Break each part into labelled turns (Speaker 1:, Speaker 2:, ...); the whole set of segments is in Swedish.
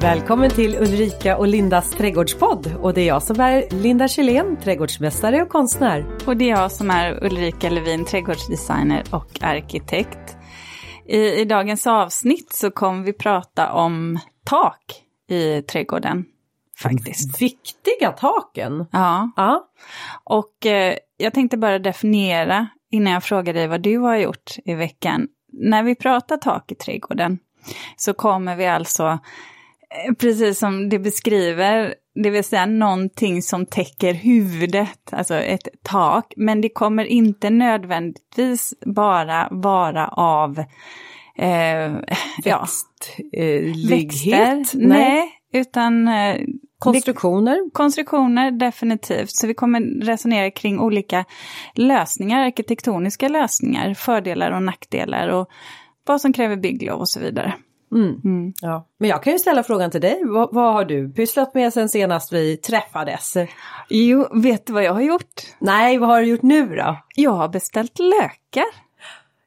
Speaker 1: Välkommen till Ulrika och Lindas trädgårdspodd och det är jag som är Linda Kjellén, trädgårdsmästare och konstnär.
Speaker 2: Och det är jag som är Ulrika Levin, trädgårdsdesigner och arkitekt. I, I dagens avsnitt så kommer vi prata om tak i trädgården. Faktiskt.
Speaker 1: Viktiga taken.
Speaker 2: Ja.
Speaker 1: Ja.
Speaker 2: Och eh, jag tänkte bara definiera innan jag frågar dig vad du har gjort i veckan. När vi pratar tak i trädgården så kommer vi alltså, precis som det beskriver, det vill säga någonting som täcker huvudet, alltså ett tak. Men det kommer inte nödvändigtvis bara vara av eh, ja,
Speaker 1: Växtlighet?
Speaker 2: växter. Nej, utan eh,
Speaker 1: Konstruktioner?
Speaker 2: konstruktioner definitivt. Så vi kommer resonera kring olika lösningar, arkitektoniska lösningar, fördelar och nackdelar och vad som kräver bygglov och så vidare.
Speaker 1: Mm. Ja. Men jag kan ju ställa frågan till dig. Vad, vad har du pysslat med sen senast vi träffades?
Speaker 2: Jo, vet du vad jag har gjort?
Speaker 1: Nej, vad har du gjort nu då?
Speaker 2: Jag har beställt lökar.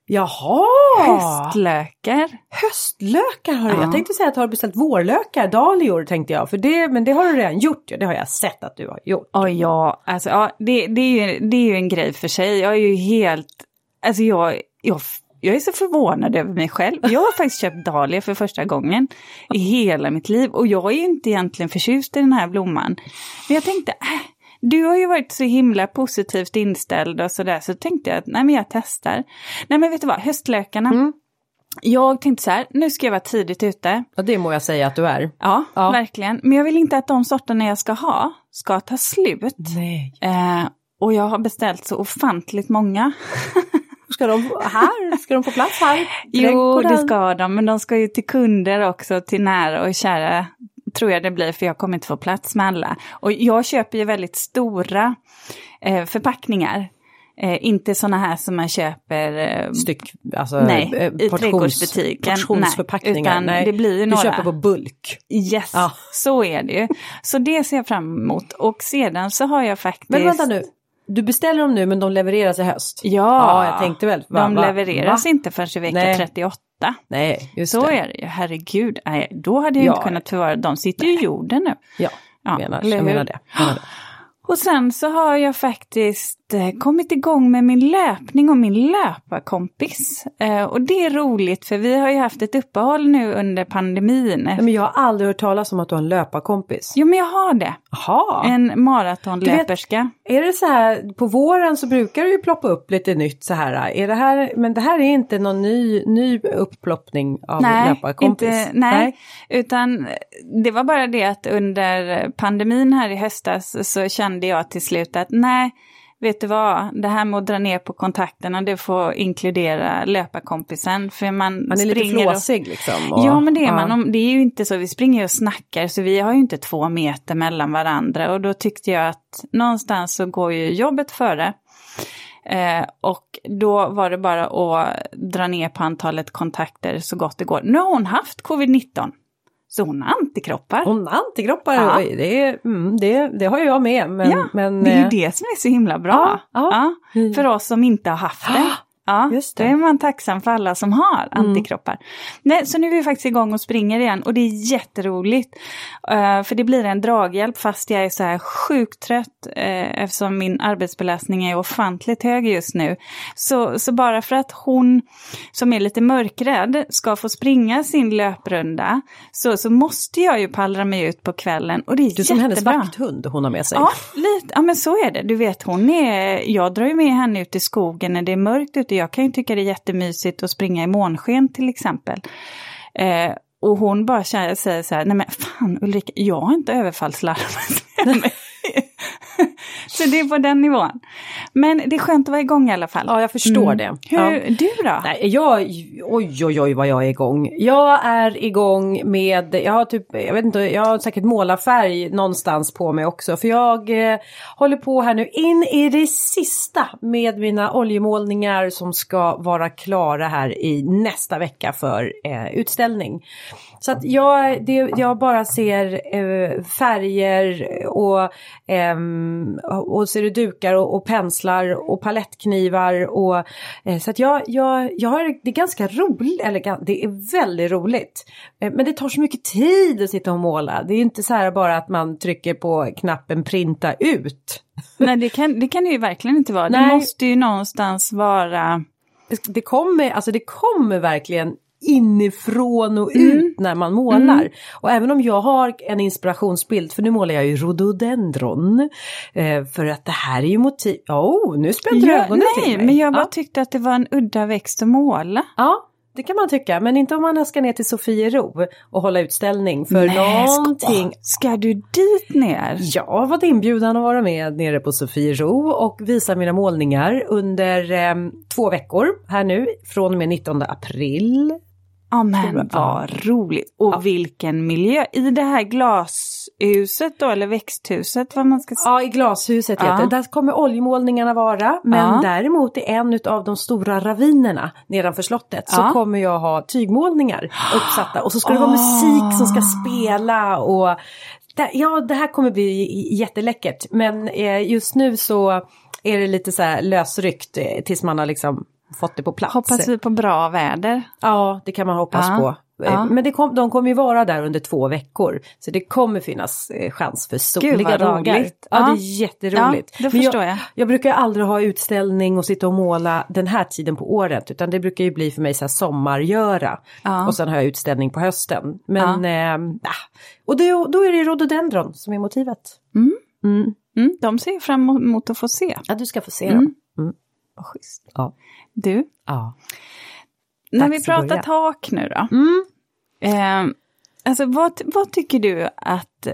Speaker 1: Jaha!
Speaker 2: Höstlökar.
Speaker 1: Höstlökar har du.
Speaker 2: Ja.
Speaker 1: Jag tänkte säga att du har beställt vårlökar, dahlior tänkte jag. För det, men det har du redan gjort ja. Det har jag sett att du har gjort.
Speaker 2: Ja, ja, alltså ja, det, det, är ju, det är ju en grej för sig. Jag är ju helt, alltså jag, jag, jag är så förvånad över mig själv. Jag har faktiskt köpt dahlia för första gången i hela mitt liv. Och jag är ju inte egentligen förtjust i den här blomman. Men jag tänkte, äh, du har ju varit så himla positivt inställd och sådär. Så tänkte jag att, nej men jag testar. Nej men vet du vad, höstlökarna.
Speaker 1: Mm.
Speaker 2: Jag tänkte så här, nu ska jag vara tidigt ute.
Speaker 1: Och det må jag säga att du är.
Speaker 2: Ja,
Speaker 1: Ja.
Speaker 2: verkligen. Men jag vill inte att de sorterna jag ska ha ska ta slut.
Speaker 1: Nej.
Speaker 2: Eh, och jag har beställt så ofantligt många.
Speaker 1: Ska de här? Ska de få plats här?
Speaker 2: Jo, det ska de, men de ska ju till kunder också, till nära och kära. Tror jag det blir, för jag kommer inte få plats med alla. Och jag köper ju väldigt stora eh, förpackningar. Eh, inte sådana här som man köper eh,
Speaker 1: Styck, alltså
Speaker 2: Nej,
Speaker 1: eh,
Speaker 2: i trädgårdsbutiken.
Speaker 1: portionsförpackningar.
Speaker 2: Nej, utan
Speaker 1: Nej,
Speaker 2: det blir ju
Speaker 1: du
Speaker 2: några.
Speaker 1: köper på bulk.
Speaker 2: Yes,
Speaker 1: Ja.
Speaker 2: så är det ju. Så det ser jag fram emot. Och sedan så har jag faktiskt...
Speaker 1: Men vänta nu, du beställer dem nu men de levereras i höst?
Speaker 2: Ja,
Speaker 1: Ja, jag tänkte väl. va,
Speaker 2: de
Speaker 1: va,
Speaker 2: levereras
Speaker 1: va?
Speaker 2: inte förrän i vecka
Speaker 1: Nej.
Speaker 2: 38.
Speaker 1: Nej, just
Speaker 2: Så
Speaker 1: det.
Speaker 2: är det ju, herregud. Nej, då hade jag
Speaker 1: Ja.
Speaker 2: inte kunnat förvara, de sitter ju i jorden nu.
Speaker 1: Ja,
Speaker 2: Ja,
Speaker 1: menar, jag menar det. Menar det.
Speaker 2: Och sen så har jag faktiskt kommit igång med min löpning och min löparkompis. Eh, och det är roligt för vi har ju haft ett uppehåll nu under pandemin.
Speaker 1: Nej, men jag har aldrig hört talas om att du har en löparkompis.
Speaker 2: Jo men jag har det.
Speaker 1: Jaha.
Speaker 2: En maratonlöperska.
Speaker 1: Är det så här, på våren så brukar det ju ploppa upp lite nytt så här. Är det här men det här är inte någon ny, ny upploppning av
Speaker 2: Nej,
Speaker 1: löparkompis?
Speaker 2: inte, nej, utan det var bara det att under pandemin här i höstas så kände jag till slut att nej, vet du vad, det här med att dra ner på kontakterna det får inkludera löparkompisen. För man,
Speaker 1: Man är lite
Speaker 2: springer och-
Speaker 1: flåsig liksom. och-
Speaker 2: Ja men det är
Speaker 1: ja.
Speaker 2: man, det är ju inte så, vi springer ju och snackar så vi har ju inte två meter mellan varandra och då tyckte jag att någonstans så går ju jobbet före. Eh, och då var det bara att dra ner på antalet kontakter så gott det går. Nu har hon haft covid-19, så hon har antikroppar.
Speaker 1: Hon har antikroppar,
Speaker 2: Ja.
Speaker 1: Det, mm, det, det har jag med. Men,
Speaker 2: ja,
Speaker 1: men,
Speaker 2: det är
Speaker 1: eh,
Speaker 2: ju det som är så himla bra.
Speaker 1: Ja, ja. Mm.
Speaker 2: För oss som inte har haft det. Ja,
Speaker 1: Just
Speaker 2: då
Speaker 1: det.
Speaker 2: är man tacksam för alla som har antikroppar. Nej, så nu är vi faktiskt igång och springer igen och det är jätteroligt. Eh, för det blir en draghjälp fast jag är så här sjukt trött eh, eftersom min arbetsbelastning är ofantligt hög just nu. Så, så bara för att hon som är lite mörkrädd ska få springa sin löprunda så, så måste jag ju pallra mig ut på kvällen och det är
Speaker 1: Du är som hennes
Speaker 2: jättebra.
Speaker 1: vakthund hon har med sig.
Speaker 2: Ja, lite. ja, men så är det. Du vet, hon är, jag drar ju med henne ut i skogen när det är mörkt ute. Jag kan ju tycka det är jättemysigt att springa i månsken till exempel. Eh, och hon bara säger så här, nej men fan Ulrika, jag har inte överfallslarmat henne." Så det är på den nivån. Men det är skönt att vara igång i alla fall.
Speaker 1: Ja, jag förstår
Speaker 2: Mm.
Speaker 1: det.
Speaker 2: Hur,
Speaker 1: Ja.
Speaker 2: du då?
Speaker 1: Nej, jag, oj oj oj vad jag är igång. Jag är igång med, jag har typ, jag vet inte, jag har säkert målarfärg någonstans på mig också. För jag eh, håller på här nu in i det sista med mina oljemålningar som ska vara klara här i nästa vecka för eh, utställning. Så att jag, det, jag bara ser eh, färger och ehm, och, det dukar och, och penslar och palettknivar och eh, så att jag, jag, jag har det är ganska roligt, eller det är väldigt roligt. Eh, men det tar så mycket tid att sitta och måla. Det är inte så här bara att man trycker på knappen printa ut.
Speaker 2: Nej det kan det, kan det ju verkligen inte vara.
Speaker 1: Nej.
Speaker 2: Det måste ju någonstans vara
Speaker 1: det kommer, alltså det kommer verkligen inifrån och ut
Speaker 2: Mm.
Speaker 1: när man målar. Och även om jag har en inspirationsbild, för nu målar jag ju rhododendron. Eh, för att det här är ju motiv... Oh, nu spände du ögonen
Speaker 2: nej,
Speaker 1: till mig.
Speaker 2: men jag bara
Speaker 1: ja.
Speaker 2: tyckte att det var en udda växt att måla.
Speaker 1: ja, det kan man tycka. Men inte om man ska ner till Sofiero och hålla utställning. För någonting...
Speaker 2: Ska, ska du dit ner?
Speaker 1: Jag har varit inbjuden att vara med nere på Sofiero och visa mina målningar under eh, två veckor här nu från och med 19 april
Speaker 2: Ja men
Speaker 1: Ja.
Speaker 2: vad roligt. Och vilken miljö. I det här glashuset då, eller växthuset vad man ska säga.
Speaker 1: Ja, i glashuset
Speaker 2: Ja.
Speaker 1: heter det. Där kommer oljemålningarna vara. Men
Speaker 2: Ja.
Speaker 1: däremot i en av de stora ravinerna nedanför slottet så
Speaker 2: Ja.
Speaker 1: kommer jag ha tygmålningar uppsatta. Och så ska det vara
Speaker 2: Ah.
Speaker 1: musik som ska spela och ja, det här kommer bli jätteläckert. Men eh, just nu så är det lite så här lösryckt eh, tills man har liksom fått det på plats.
Speaker 2: Hoppas vi på bra väder.
Speaker 1: Ja, det kan man hoppas
Speaker 2: Ja,
Speaker 1: på. Eh,
Speaker 2: ja.
Speaker 1: Men det kom, de kommer ju vara där under två veckor. Så det kommer finnas eh, chans för soliga dagar.
Speaker 2: roligt.
Speaker 1: Ja,
Speaker 2: Ja.
Speaker 1: det är jätteroligt.
Speaker 2: Ja, det förstår jag.
Speaker 1: Jag brukar aldrig ha utställning och sitta och måla den här tiden på året. Utan det brukar ju bli för mig så här sommargöra.
Speaker 2: Ja.
Speaker 1: Och sen har jag utställning på hösten. Men, eh, ah. och då, då är det rhododendron som är motivet.
Speaker 2: Mm.
Speaker 1: Mm.
Speaker 2: Mm, de ser fram emot att få se.
Speaker 1: Ja, du ska få se
Speaker 2: Mm.
Speaker 1: dem.
Speaker 2: Vad schysst.
Speaker 1: Ja.
Speaker 2: Du,
Speaker 1: ja.
Speaker 2: när vi pratar
Speaker 1: börja.
Speaker 2: tak nu då.
Speaker 1: Mm.
Speaker 2: Eh, alltså vad, vad tycker du att eh,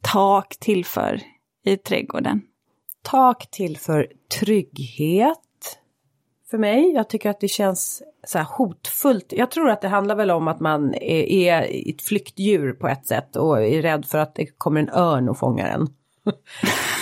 Speaker 2: tak tillför i trädgården?
Speaker 1: tak till för trygghet för mig. Jag tycker att det känns så här hotfullt. Jag tror att det handlar väl om att man är, är ett flyktdjur på ett sätt och är rädd för att det kommer en örn och fångar en.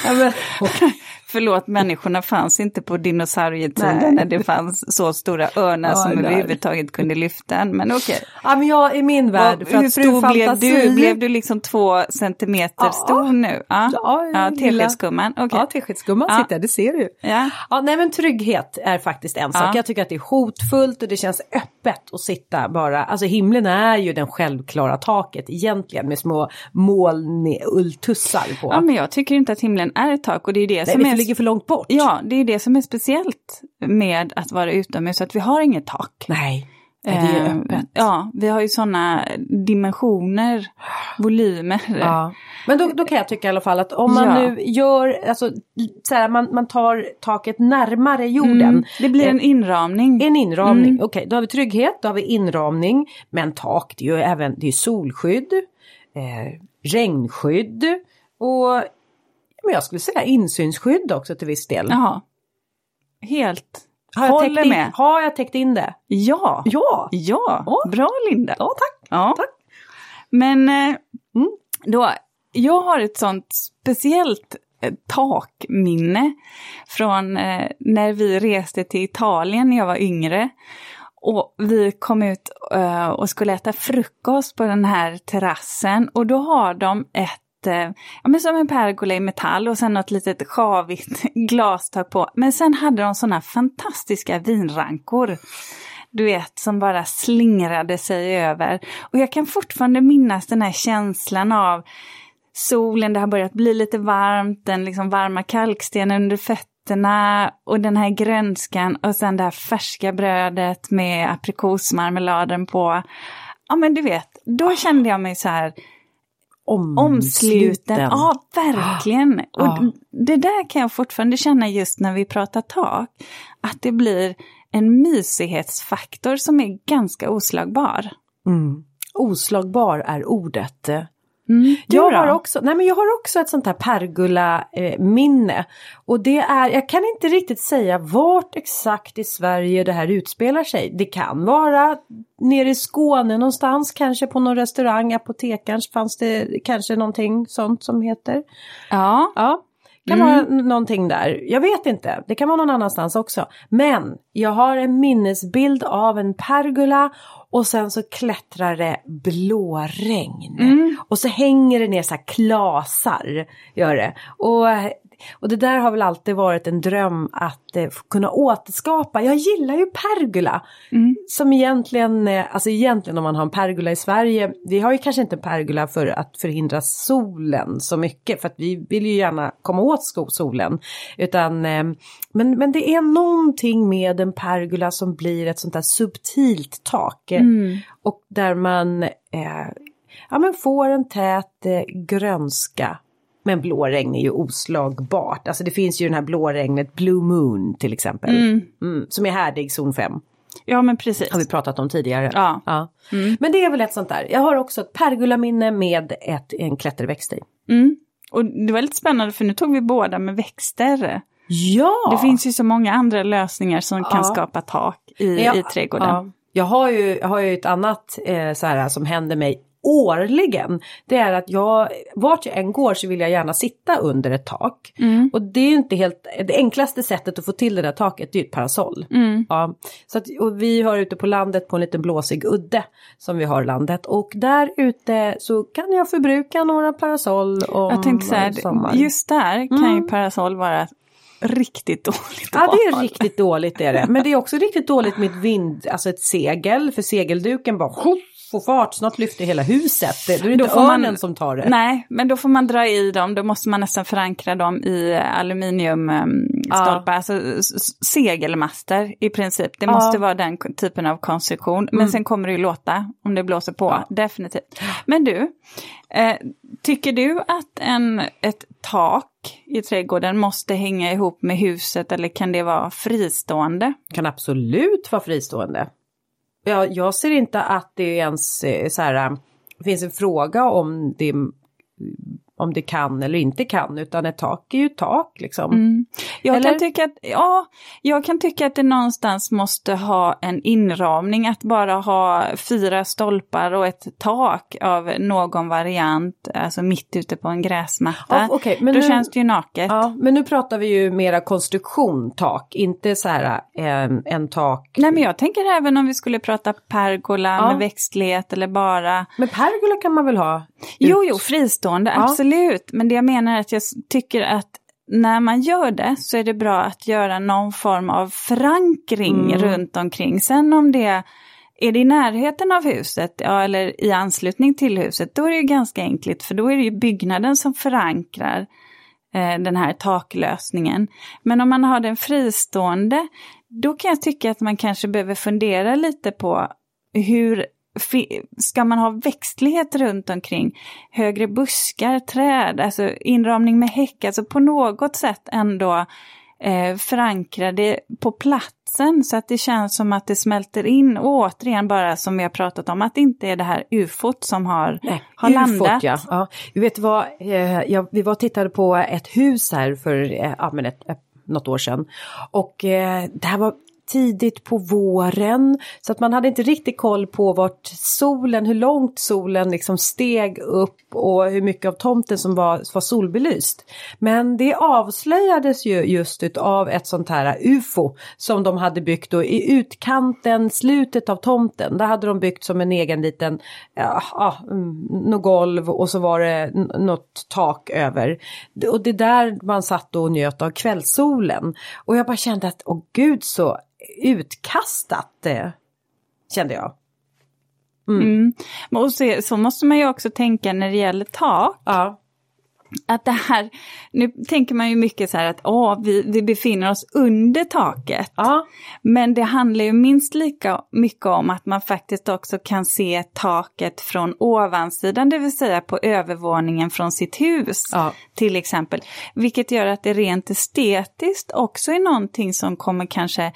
Speaker 1: ja, men,
Speaker 2: Förlåt, människorna fanns inte på dinosaurietiden
Speaker 1: Nej.
Speaker 2: när det fanns så stora örnar
Speaker 1: Ja,
Speaker 2: som
Speaker 1: nej.
Speaker 2: överhuvudtaget kunde lyfta en. Men okej.
Speaker 1: ja, men jag i min värld, för
Speaker 2: Hur
Speaker 1: att
Speaker 2: stor blev
Speaker 1: fantasi...
Speaker 2: du? Blev du liksom två centimeter
Speaker 1: Ja.
Speaker 2: stor nu? Ja,
Speaker 1: Ja,
Speaker 2: ja teskedsgumman. Okej.
Speaker 1: Ja, teskedsgumman
Speaker 2: Ja.
Speaker 1: sitter, det ser du.
Speaker 2: Ja.
Speaker 1: Ja, nej men trygghet är faktiskt en sak.
Speaker 2: Ja.
Speaker 1: Jag tycker att det är hotfullt och det känns öppet att sitta bara. Alltså himlen är ju den självklara taket egentligen med små molnulltussar på.
Speaker 2: ja, men jag tycker inte att himlen är ett tak och det är det
Speaker 1: nej,
Speaker 2: som är...
Speaker 1: ligger för långt bort.
Speaker 2: Ja, det är det som är speciellt med att vara utomhus, att vi har inget tak.
Speaker 1: Nej, det är
Speaker 2: Eh,
Speaker 1: öppet.
Speaker 2: Ja, vi har ju sådana dimensioner, volymer.
Speaker 1: Ja. Men då, då kan jag tycka i alla fall att om man
Speaker 2: Ja.
Speaker 1: nu gör, alltså så här, man, man tar taket närmare jorden.
Speaker 2: Mm, det blir en
Speaker 1: Eh,
Speaker 2: inramning.
Speaker 1: En inramning,
Speaker 2: Mm.
Speaker 1: okej då har vi trygghet, då har vi inramning. Men tak det är ju även det är solskydd, eh, regnskydd och men jag skulle säga insynsskydd också till viss del.
Speaker 2: Jaha. Helt.
Speaker 1: har, jag
Speaker 2: håller
Speaker 1: in,
Speaker 2: med.
Speaker 1: har jag täckt in det?
Speaker 2: Ja.
Speaker 1: Ja!
Speaker 2: Ja,
Speaker 1: Ja.
Speaker 2: bra Linda.
Speaker 1: Ja tack!
Speaker 2: Ja.
Speaker 1: Tack.
Speaker 2: Men eh,
Speaker 1: Mm.
Speaker 2: då, jag har ett sånt speciellt eh, takminne från eh, när vi reste till Italien när jag var yngre. Och vi kom ut eh, och skulle äta frukost på den här terrassen och då har de ett Eh, ja, men som en pergola i metall och sen något litet sjavigt glastak på. Men sen hade de sådana fantastiska vinrankor. Du vet, som bara slingrade sig över. Och jag kan fortfarande minnas den här känslan av solen, det har börjat bli lite varmt, den liksom varma kalkstenen under fötterna och den här grönskan och sen det här färska brödet med aprikosmarmeladen på. Ja men du vet, då kände jag mig så här omsluten. Ja, verkligen.
Speaker 1: Ja.
Speaker 2: Och det där kan jag fortfarande känna just när vi pratar tak. Att det blir en mysighetsfaktor som är ganska oslagbar.
Speaker 1: Mm. Oslagbar är ordet.
Speaker 2: Mm.
Speaker 1: Jag har, också, nej men jag har också ett sånt här pergola-minne. och det är, jag kan inte riktigt säga vart exakt i Sverige det här utspelar sig. Det kan vara nere i Skåne någonstans, kanske på någon restaurang, apotekarns fanns det kanske någonting sånt som heter.
Speaker 2: Ja.
Speaker 1: Ja, kan
Speaker 2: Mm.
Speaker 1: vara någonting där. Jag vet inte, det kan vara någon annanstans också. Men jag har en minnesbild av en pergola och sen så klättrar det blåregn.
Speaker 2: Mm.
Speaker 1: Och så hänger det ner så här klasar, gör det. Och och det där har väl alltid varit en dröm att eh, kunna återskapa. Jag gillar ju pergola.
Speaker 2: Mm.
Speaker 1: Som egentligen, eh, alltså egentligen om man har en pergola i Sverige, vi har ju kanske inte en pergola för att förhindra solen så mycket för att vi vill ju gärna komma åt solen. Utan, eh, men, men det är någonting med en pergola som blir ett sånt där subtilt tak. eh,
Speaker 2: Mm.
Speaker 1: Och där man eh, ja, men får en tät eh, grönska. Men blåregn är ju oslagbart. Alltså det finns ju den här blåregnet Blue Moon till exempel. Mm, som är härdig zon 5.
Speaker 2: Ja men precis.
Speaker 1: Har vi pratat om tidigare.
Speaker 2: Ja.
Speaker 1: Men det är väl ett sånt där. Jag har också ett pergolaminne med ett, en klätterväxt i.
Speaker 2: Mm. Och det var lite spännande för nu tog vi båda med växter.
Speaker 1: Ja!
Speaker 2: Det finns ju så många andra lösningar som kan
Speaker 1: Ja.
Speaker 2: skapa tak i,
Speaker 1: Ja,
Speaker 2: i trädgården.
Speaker 1: ja. Jag har ju, jag har ju ett annat eh, så här, som händer mig årligen. Det är att jag, vart jag än går så vill jag gärna sitta under ett tak.
Speaker 2: Mm.
Speaker 1: Och det är ju inte helt, det enklaste sättet att få till det där taket det är ju ett parasoll.
Speaker 2: Mm.
Speaker 1: Ja, så att, och vi har ute på landet på en liten blåsig udde som vi har landet och där ute så kan jag förbruka några parasoll om
Speaker 2: Jag tänkte så här, just där kan
Speaker 1: Mm.
Speaker 2: ju parasoll vara riktigt dåligt
Speaker 1: Ja det är riktigt dåligt är det. Men det är också riktigt dåligt med ett vind, alltså ett segel. För segelduken bara får fart, snart lyfter hela huset. Det är det inte
Speaker 2: får man-
Speaker 1: örnen som tar det.
Speaker 2: Nej, men då får man dra i dem, då måste man nästan förankra dem i aluminiumstolpar, alltså s- s- segelmaster i princip. Det
Speaker 1: Ja.
Speaker 2: måste vara den typen av konstruktion. Men sen kommer det ju låta om det blåser på,
Speaker 1: Ja.
Speaker 2: definitivt. Men du, eh, tycker du att en, ett tak i trädgården måste hänga ihop med huset eller kan det vara fristående?
Speaker 1: Kan absolut vara fristående. Jag, jag ser inte att det ens så här, äh, finns en fråga om det, om det kan eller inte kan. Utan ett tak är ju tak liksom.
Speaker 2: Mm. Jag,
Speaker 1: Eller?
Speaker 2: kan tycka att, ja, jag kan tycka att det någonstans måste ha en inramning, att bara ha fyra stolpar och ett tak av någon variant, alltså mitt ute på en gräsmatta.
Speaker 1: Ja, okej, men
Speaker 2: Då
Speaker 1: nu-
Speaker 2: känns det ju naket.
Speaker 1: Ja, men nu pratar vi ju mera konstruktion tak, inte så här en, en tak.
Speaker 2: Nej men jag tänker även om vi skulle prata pergola
Speaker 1: Ja.
Speaker 2: med växtlighet eller bara
Speaker 1: Men pergola kan man väl ha?
Speaker 2: Jo,
Speaker 1: ut?
Speaker 2: jo, fristående,
Speaker 1: Ja.
Speaker 2: absolut. Men det jag menar är att jag tycker att när man gör det så är det bra att göra någon form av förankring
Speaker 1: Mm.
Speaker 2: runt omkring. Sen om det är det i närheten av huset ja, eller i anslutning till huset, då är det ju ganska enkelt för då är det ju byggnaden som förankrar eh, den här taklösningen. Men om man har den fristående, då kan jag tycka att man kanske behöver fundera lite på hur ska man ha växtlighet runt omkring? Högre buskar, träd, alltså inramning med häck, alltså på något sätt ändå eh, förankra det på platsen så att det känns som att det smälter in. Och återigen bara som vi har pratat om, att det inte är det här ufot som har,
Speaker 1: Nej,
Speaker 2: har
Speaker 1: ufot,
Speaker 2: landat.
Speaker 1: Ja. Ja. Vet vad, eh, ja, vi var och tittade på ett hus här för eh, ja, men ett, ett, något år sedan. Och eh, det här var tidigt på våren så att man hade inte riktigt koll på vart solen, hur långt solen liksom steg upp och hur mycket av tomten som var, var solbelyst. Men det avslöjades ju just av ett sånt här ufo som de hade byggt då i utkanten, slutet av tomten. Där hade de byggt som en egen liten, ja, ja, mm, något golv och så var det något tak över. Och det är där man satt och njöt av kvällssolen. Och jag bara kände att, åh gud så utkastat kände jag.
Speaker 2: Mm. Och så, så måste man ju också tänka när det gäller tak.
Speaker 1: Ja.
Speaker 2: Att det här, nu tänker man ju mycket så här att åh, vi, vi befinner oss under taket.
Speaker 1: Ja.
Speaker 2: Men det handlar ju minst lika mycket om att man faktiskt också kan se taket från ovansidan, det vill säga på övervåningen från sitt hus
Speaker 1: Ja.
Speaker 2: till exempel. Vilket gör att det rent estetiskt också är någonting som kommer kanske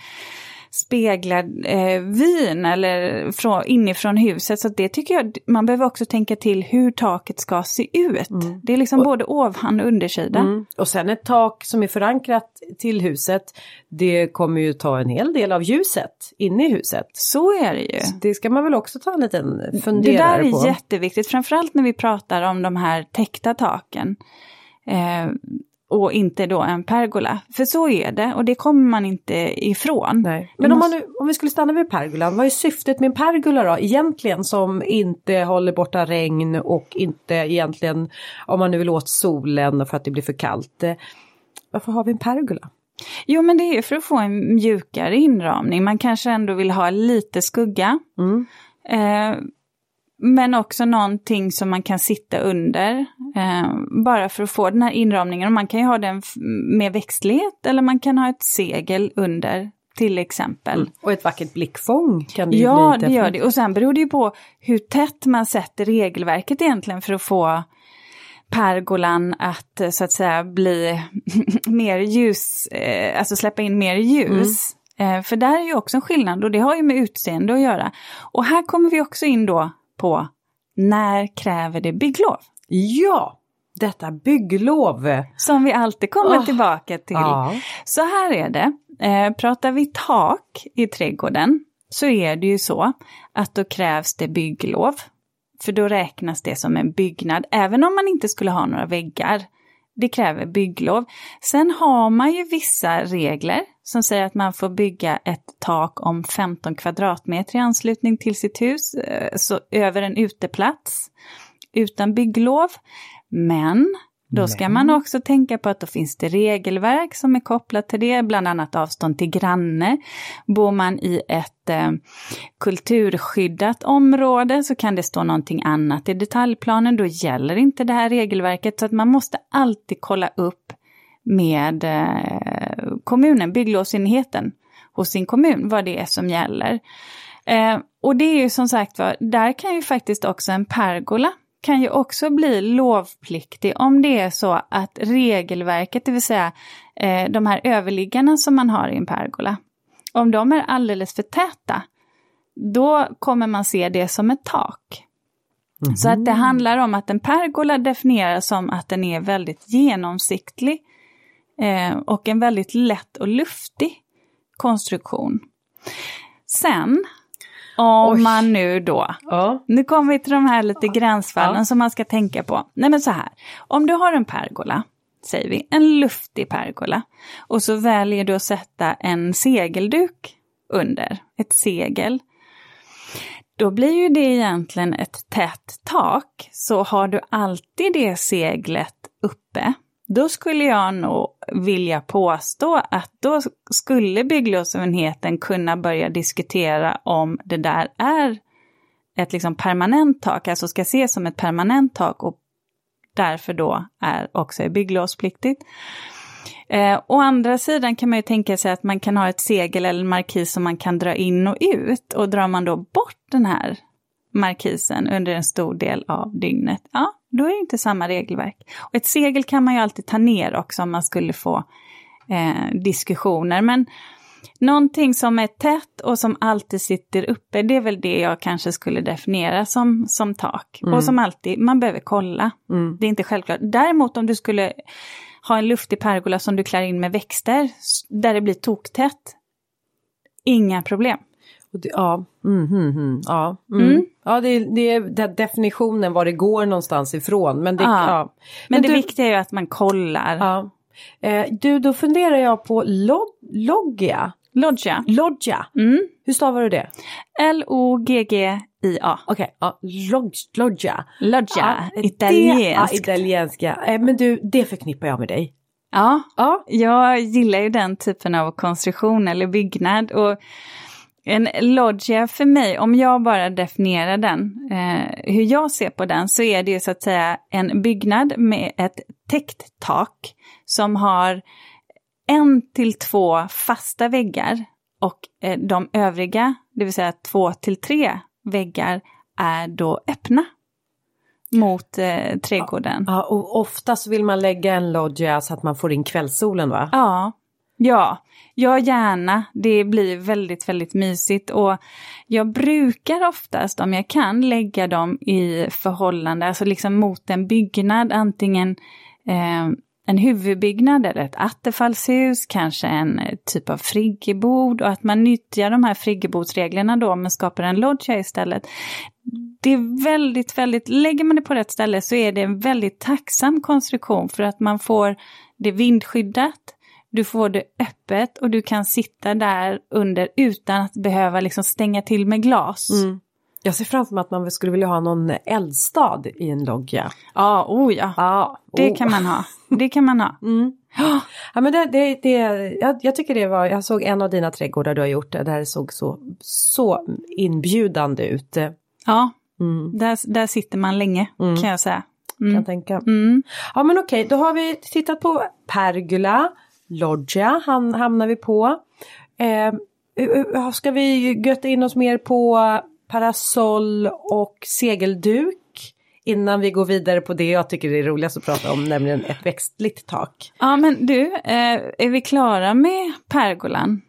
Speaker 2: spegla eh, vyn eller från, inifrån huset. Så det tycker jag, man behöver också tänka till hur taket ska se ut. Det är liksom både ovan och undersida.
Speaker 1: Mm. Och sen ett tak som är förankrat till huset. Det kommer ju ta en hel del av ljuset inne i huset.
Speaker 2: Så är det ju.
Speaker 1: Det ska man väl också ta en liten
Speaker 2: Det där
Speaker 1: funderare
Speaker 2: är
Speaker 1: på.
Speaker 2: jätteviktigt, framförallt när vi pratar om de här täckta taken. Eh, och inte då en pergola. För så är det och det kommer man inte ifrån.
Speaker 1: Nej. Men om, man om vi skulle stanna vid pergolan, vad är syftet med en pergola då egentligen som inte håller borta regn och inte egentligen, om man nu vill åt solen för att det blir för kallt. eh, Varför har vi en pergola?
Speaker 2: Jo, men det är för att få en mjukare inramning. Man kanske ändå vill ha lite skugga.
Speaker 1: Mm.
Speaker 2: Eh, men också någonting som man kan sitta under. Eh, bara för att få den här inramningen. Och man kan ju ha den med växtlighet eller man kan ha ett segel under till exempel. Mm.
Speaker 1: Och ett vackert blickfång kan det ju
Speaker 2: ja,
Speaker 1: bli.
Speaker 2: Ja, det gör det. Och sen beror det ju på hur tätt man sätter regelverket egentligen för att få pergolan att eh, så att säga bli mer ljus, eh, alltså släppa in mer ljus. Mm. Eh, för där är ju också en skillnad och det har ju med utseende att göra. Och här kommer vi också in då på när kräver det bygglov?
Speaker 1: Ja, detta bygglov.
Speaker 2: Som vi alltid kommer oh. tillbaka till. Ja. Så här är det, eh, pratar vi tak i trädgården så är det ju så att då krävs det bygglov. För då räknas det som en byggnad, även om man inte skulle ha några väggar. Det kräver bygglov. Sen har man ju vissa regler som säger att man får bygga ett tak om 15 kvadratmeter i anslutning till sitt hus, eh, så över en uteplats, utan bygglov. Men då ska man också tänka på att då finns det regelverk som är kopplat till det, bland annat avstånd till granne. Bor man i ett eh, kulturskyddat område så kan det stå någonting annat i detaljplanen, då gäller inte det här regelverket. Så att man måste alltid kolla upp med eh, kommunen, bygglovsenheten hos sin kommun, vad det är som gäller. Eh, och det är ju som sagt var, där kan ju faktiskt också en pergola kan ju också bli lovpliktig om det är så att regelverket, det vill säga eh, de här överliggarna som man har i en pergola, om de är alldeles för täta, då kommer man se det som ett tak. Mm -hmm. Så att det handlar om att en pergola definieras som att den är väldigt genomsiktlig eh, och en väldigt lätt och luftig konstruktion. Sen om Oj. man nu då, ja. nu kommer vi till de här lite gränsfallen ja. som man ska tänka på. Nej men så här, om du har en pergola, säger vi, en luftig pergola, och så väljer du att sätta en segelduk under, ett segel. Då blir ju det egentligen ett tätt tak, så har du alltid det seglet uppe, då skulle jag nog vilja påstå att då skulle bygglovsenheten kunna börja diskutera om det där är ett liksom permanent tak, alltså ska ses som ett permanent tak och därför då är också bygglovspliktigt. Eh, å andra sidan kan man ju tänka sig att man kan ha ett segel eller markis som man kan dra in och ut och drar man då bort den här markisen under en stor del av dygnet, ja, då är det inte samma regelverk. Och ett segel kan man ju alltid ta ner också om man skulle få eh, diskussioner. Men någonting som är tätt och som alltid sitter uppe, det är väl det jag kanske skulle definiera som, som tak. Mm. Och som alltid, man behöver kolla. Mm. Det är inte självklart. Däremot om du skulle ha en luftig pergola som du klär in med växter, där det blir toktätt, inga problem.
Speaker 1: Ja, mm, mm, mm, ja, mm. mm. ja det, det är definitionen var det går någonstans ifrån. Men det, ja. ja.
Speaker 2: men, men det du, viktiga är ju att man kollar.
Speaker 1: Ja. Eh, du, då funderar jag på log, Loggia.
Speaker 2: Loggia.
Speaker 1: Loggia.
Speaker 2: Mm.
Speaker 1: Hur stavar du det?
Speaker 2: L-O-G-G-I-A.
Speaker 1: Okej, okay, ja, log, Loggia.
Speaker 2: Loggia, ja, italienskt.
Speaker 1: Ja, italienska. Eh, men du, det förknippar jag med dig.
Speaker 2: Ja, ja, jag gillar ju den typen av konstruktion eller byggnad. Och en loggia för mig, om jag bara definierar den, eh, hur jag ser på den, så är det ju så att säga en byggnad med ett täckt tak som har en till två fasta väggar och eh, de övriga, det vill säga två till tre väggar, är då öppna mot eh, trädgården.
Speaker 1: Ja, och oftast vill man lägga en loggia så att man får in kvällssolen va?
Speaker 2: Ja, Ja, ja gärna. Det blir väldigt, väldigt mysigt och jag brukar oftast om jag kan lägga dem i förhållande, alltså liksom mot en byggnad, antingen eh, en huvudbyggnad eller ett attefallshus, kanske en eh, typ av friggebod och att man nyttjar de här friggebodsreglerna då men skapar en lodge istället. Det är väldigt, väldigt, lägger man det på rätt ställe så är det en väldigt tacksam konstruktion för att man får det vindskyddat, du får det öppet och du kan sitta där under utan att behöva liksom stänga till med glas.
Speaker 1: Mm. Jag ser framför mig att man skulle vilja ha någon eldstad i en loggia.
Speaker 2: Ja, oh ja.
Speaker 1: Ah,
Speaker 2: det kan man ha. Det kan man ha.
Speaker 1: Mm. Ja, men det, det, det, jag, jag tycker det var, jag såg en av dina trädgårdar du har gjort, det såg så, så inbjudande ut.
Speaker 2: Ja, mm. där, där sitter man länge mm. kan jag säga.
Speaker 1: Mm. Kan tänka. Mm. Ja men okej, då har vi tittat på pergola, loggia ham, hamnar vi på. Eh, ska vi götta in oss mer på parasoll och segelduk? innan vi går vidare på det jag tycker det är roligast att prata om, nämligen ett växtligt tak.
Speaker 2: Ja men du, eh, är vi klara med pergolan?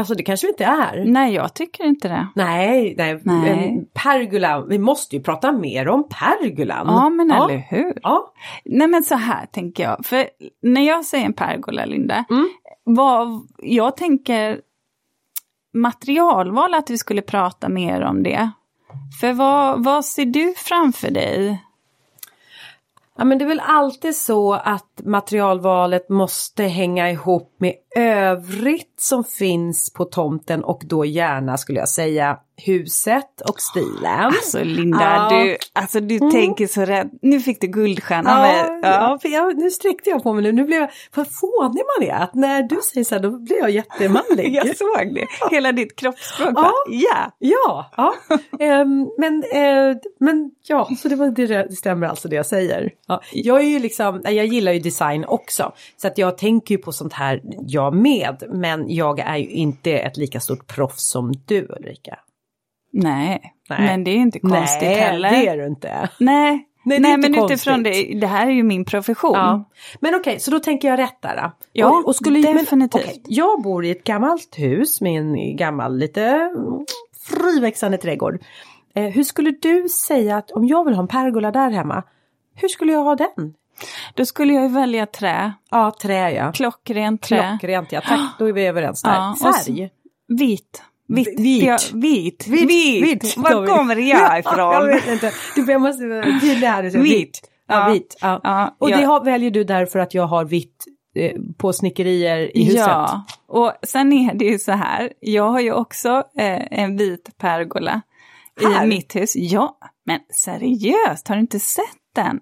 Speaker 1: Alltså det kanske vi inte är.
Speaker 2: Nej, jag tycker inte det.
Speaker 1: Nej, nej. nej. pergola, vi måste ju prata mer om pergolan.
Speaker 2: Ja, men ja. eller hur. Ja. Nej, men så här tänker jag. För när jag säger en pergola, Linda, mm. vad, jag tänker materialval att vi skulle prata mer om det. För vad, vad ser du framför dig?
Speaker 1: Ja men det är väl alltid så att materialvalet måste hänga ihop med övrigt som finns på tomten och då gärna skulle jag säga huset och stilen.
Speaker 2: Alltså Linda, ja. du, alltså, du mm. tänker så rätt. Nu fick du guldstjärna.
Speaker 1: Ja, ja. ja jag, nu sträckte jag på mig nu. Nu blev jag, vad fånig man är. Att när du säger så här då blir jag jättemanlig.
Speaker 2: jag såg det. Hela ditt kroppsspråk. Ja.
Speaker 1: ja. Ja. ja. um, men, uh, men ja, så det, var, det, det stämmer alltså det jag säger. Ja. Jag är ju liksom, jag gillar ju design också. Så att jag tänker ju på sånt här jag med. Men jag är ju inte ett lika stort proffs som du Ulrika.
Speaker 2: Nej, Nej. men det är inte konstigt
Speaker 1: Nej,
Speaker 2: heller.
Speaker 1: Nej, det är du inte.
Speaker 2: Nej, Nej, Nej men konstigt. utifrån det, det här är ju min profession. Ja.
Speaker 1: Men okej, okay, så då tänker jag rätt där.
Speaker 2: Ja, och, och skulle, definitivt. Men, okay,
Speaker 1: jag bor i ett gammalt hus med en gammal lite friväxande trädgård. Eh, hur skulle du säga att om jag vill ha en pergola där hemma, hur skulle jag ha den?
Speaker 2: Då skulle jag välja trä.
Speaker 1: Ja, trä ja.
Speaker 2: Klockrent trä.
Speaker 1: Klockrent ja, tack då är vi överens där. Ja, Färg?
Speaker 2: Vit.
Speaker 1: Vitt. Vit.
Speaker 2: Ja, vit. Vit. Vit. vit. Var kommer jag ifrån?
Speaker 1: jag vet inte. Du, jag måste tydliga här. Vit. vit. Ja, ja, vit. Ja. ja och det har, väljer du därför att jag har vitt eh, på snickerier i huset? Ja,
Speaker 2: och sen är det ju så här. Jag har ju också eh, en vit pergola här? i mitt hus. Ja, men seriöst, har du inte sett den?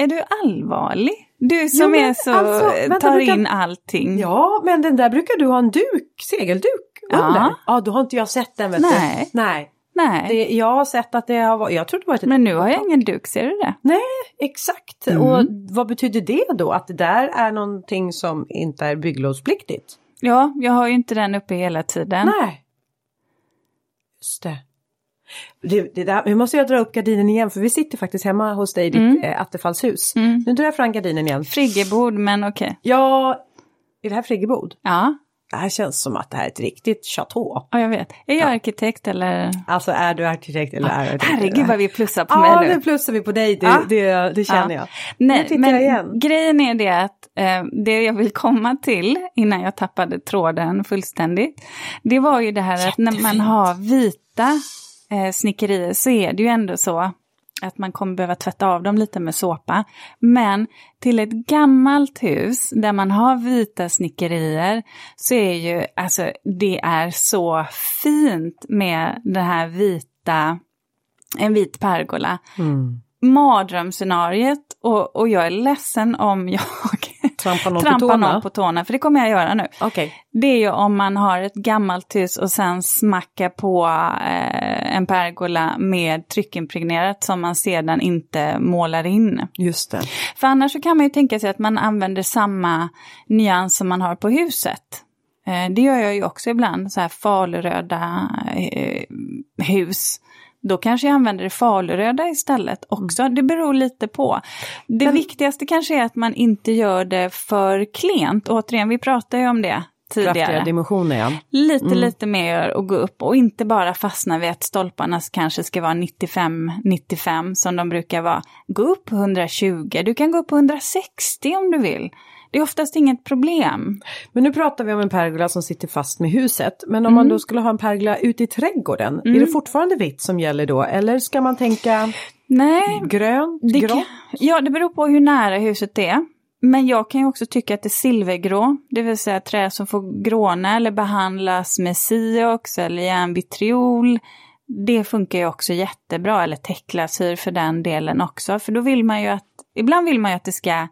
Speaker 2: Är du allvarlig? Du som jo, är så, alltså, tar brukar... in allting.
Speaker 1: Ja, men den där brukar du ha en duk, segelduk under. Ja, ja då har inte jag sett den. Vet
Speaker 2: Nej.
Speaker 1: Du. Nej. Nej. Det, jag har sett att det har varit, jag tror det varit ett
Speaker 2: Men nu har jag ingen duk, ser du det?
Speaker 1: Nej, exakt. Mm. Och vad betyder det då? Att det där är någonting som inte är bygglovspliktigt?
Speaker 2: Ja, jag har ju inte den uppe hela tiden.
Speaker 1: Nej. Just det. Det, det där, nu måste jag dra upp gardinen igen för vi sitter faktiskt hemma hos dig i ditt mm. äh, attefallshus. Mm. Nu drar jag fram gardinen igen.
Speaker 2: Friggebod men okej. Okay.
Speaker 1: Ja, är det här friggebod?
Speaker 2: Ja.
Speaker 1: Det här känns som att det här är ett riktigt chateau.
Speaker 2: Ja, jag vet. Är jag ja. arkitekt eller?
Speaker 1: Alltså är du arkitekt eller ja. är du
Speaker 2: Herregud vad vi plussar på
Speaker 1: ja,
Speaker 2: mig nu.
Speaker 1: Ja, nu plussar vi på dig, det, ja. det, det känner jag.
Speaker 2: Nej, men jag igen. grejen är det att eh, det jag vill komma till innan jag tappade tråden fullständigt. Det var ju det här Jättefint. att när man har vita eh, snickerier så är det ju ändå så att man kommer behöva tvätta av dem lite med såpa. Men till ett gammalt hus där man har vita snickerier så är ju, alltså det är så fint med den här vita, en vit pergola. Mm. Mardrömsscenariet och, och jag är ledsen om jag
Speaker 1: Trampa någon, trampa på, tårna. någon
Speaker 2: på tårna, för det kommer jag göra nu.
Speaker 1: Okay.
Speaker 2: Det är ju om man har ett gammalt hus och sen smackar på eh, en pergola med tryckimpregnerat som man sedan inte målar in.
Speaker 1: Just det.
Speaker 2: För annars så kan man ju tänka sig att man använder samma nyans som man har på huset. Eh, det gör jag ju också ibland, så här faluröda eh, hus då kanske jag använder det faluröda istället också. Mm. Det beror lite på. Det Men... viktigaste kanske är att man inte gör det för klent. Återigen, vi pratade ju om det tidigare. Kraftiga
Speaker 1: dimensioner ja.
Speaker 2: Lite, mm. lite mer och gå upp och inte bara fastna vid att stolparna kanske ska vara 95-95 som de brukar vara. Gå upp på 120, du kan gå upp på 160 om du vill. Det är oftast inget problem.
Speaker 1: Men nu pratar vi om en pergola som sitter fast med huset. Men om mm. man då skulle ha en pergola ute i trädgården, mm. är det mm. fortfarande vitt som gäller då? Eller ska man tänka
Speaker 2: Nej,
Speaker 1: grönt,
Speaker 2: det
Speaker 1: grått?
Speaker 2: Ja, det beror på hur nära huset det är. Men jag kan ju också tycka att det är silvergrå, det vill säga trä som får gråna eller behandlas med siox eller järnvitriol. Det funkar ju också jättebra, eller täcklasyr för den delen också. För då vill man ju att, ibland vill man ju att det ska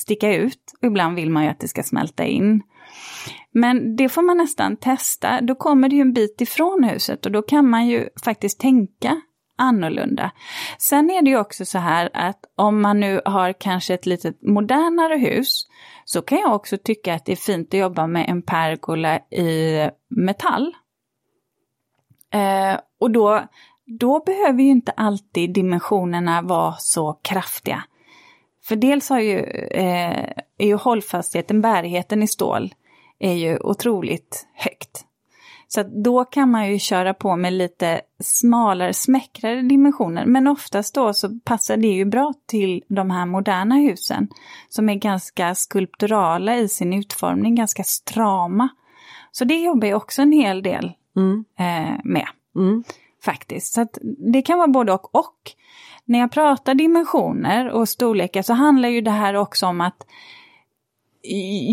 Speaker 2: sticka ut. Och ibland vill man ju att det ska smälta in. Men det får man nästan testa. Då kommer det ju en bit ifrån huset och då kan man ju faktiskt tänka annorlunda. Sen är det ju också så här att om man nu har kanske ett lite modernare hus så kan jag också tycka att det är fint att jobba med en pergola i metall. Eh, och då, då behöver ju inte alltid dimensionerna vara så kraftiga. För dels har ju, eh, är ju hållfastheten, bärigheten i stål, är ju otroligt högt. Så då kan man ju köra på med lite smalare, smäckrare dimensioner. Men oftast då så passar det ju bra till de här moderna husen. Som är ganska skulpturala i sin utformning, ganska strama. Så det jobbar jag också en hel del mm. eh, med. Mm. Faktiskt. Så det kan vara både och. Och när jag pratar dimensioner och storlekar så handlar ju det här också om att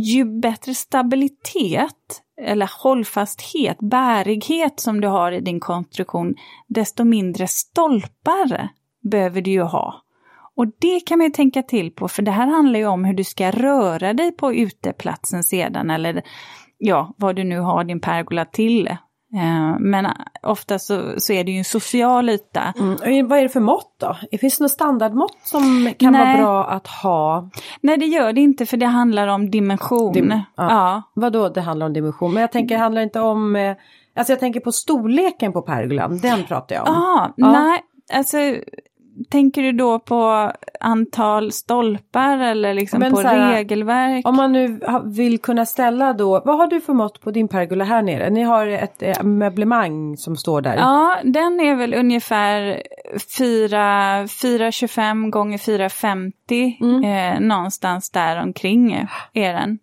Speaker 2: ju bättre stabilitet eller hållfasthet, bärighet som du har i din konstruktion, desto mindre stolpar behöver du ju ha. Och det kan man ju tänka till på, för det här handlar ju om hur du ska röra dig på uteplatsen sedan, eller ja, vad du nu har din pergola till. Eh, men ofta så, så är det ju en social yta.
Speaker 1: Mm. Vad är det för mått då? Finns det något standardmått som kan Nej. vara bra att ha?
Speaker 2: Nej det gör det inte för det handlar om dimension. Dim ja.
Speaker 1: Ja. Vadå det handlar om dimension? Men jag tänker det handlar inte om eh, Alltså jag tänker på storleken på pergolan, den pratar jag om.
Speaker 2: Aha, ja, nej, alltså tänker du då på antal stolpar eller liksom Men på här, regelverk?
Speaker 1: Om man nu vill kunna ställa då, vad har du för mått på din pergola här nere? Ni har ett äh, möblemang som står där.
Speaker 2: Ja, den är väl ungefär 4, 425 gånger 450 mm. eh, någonstans där omkring är den.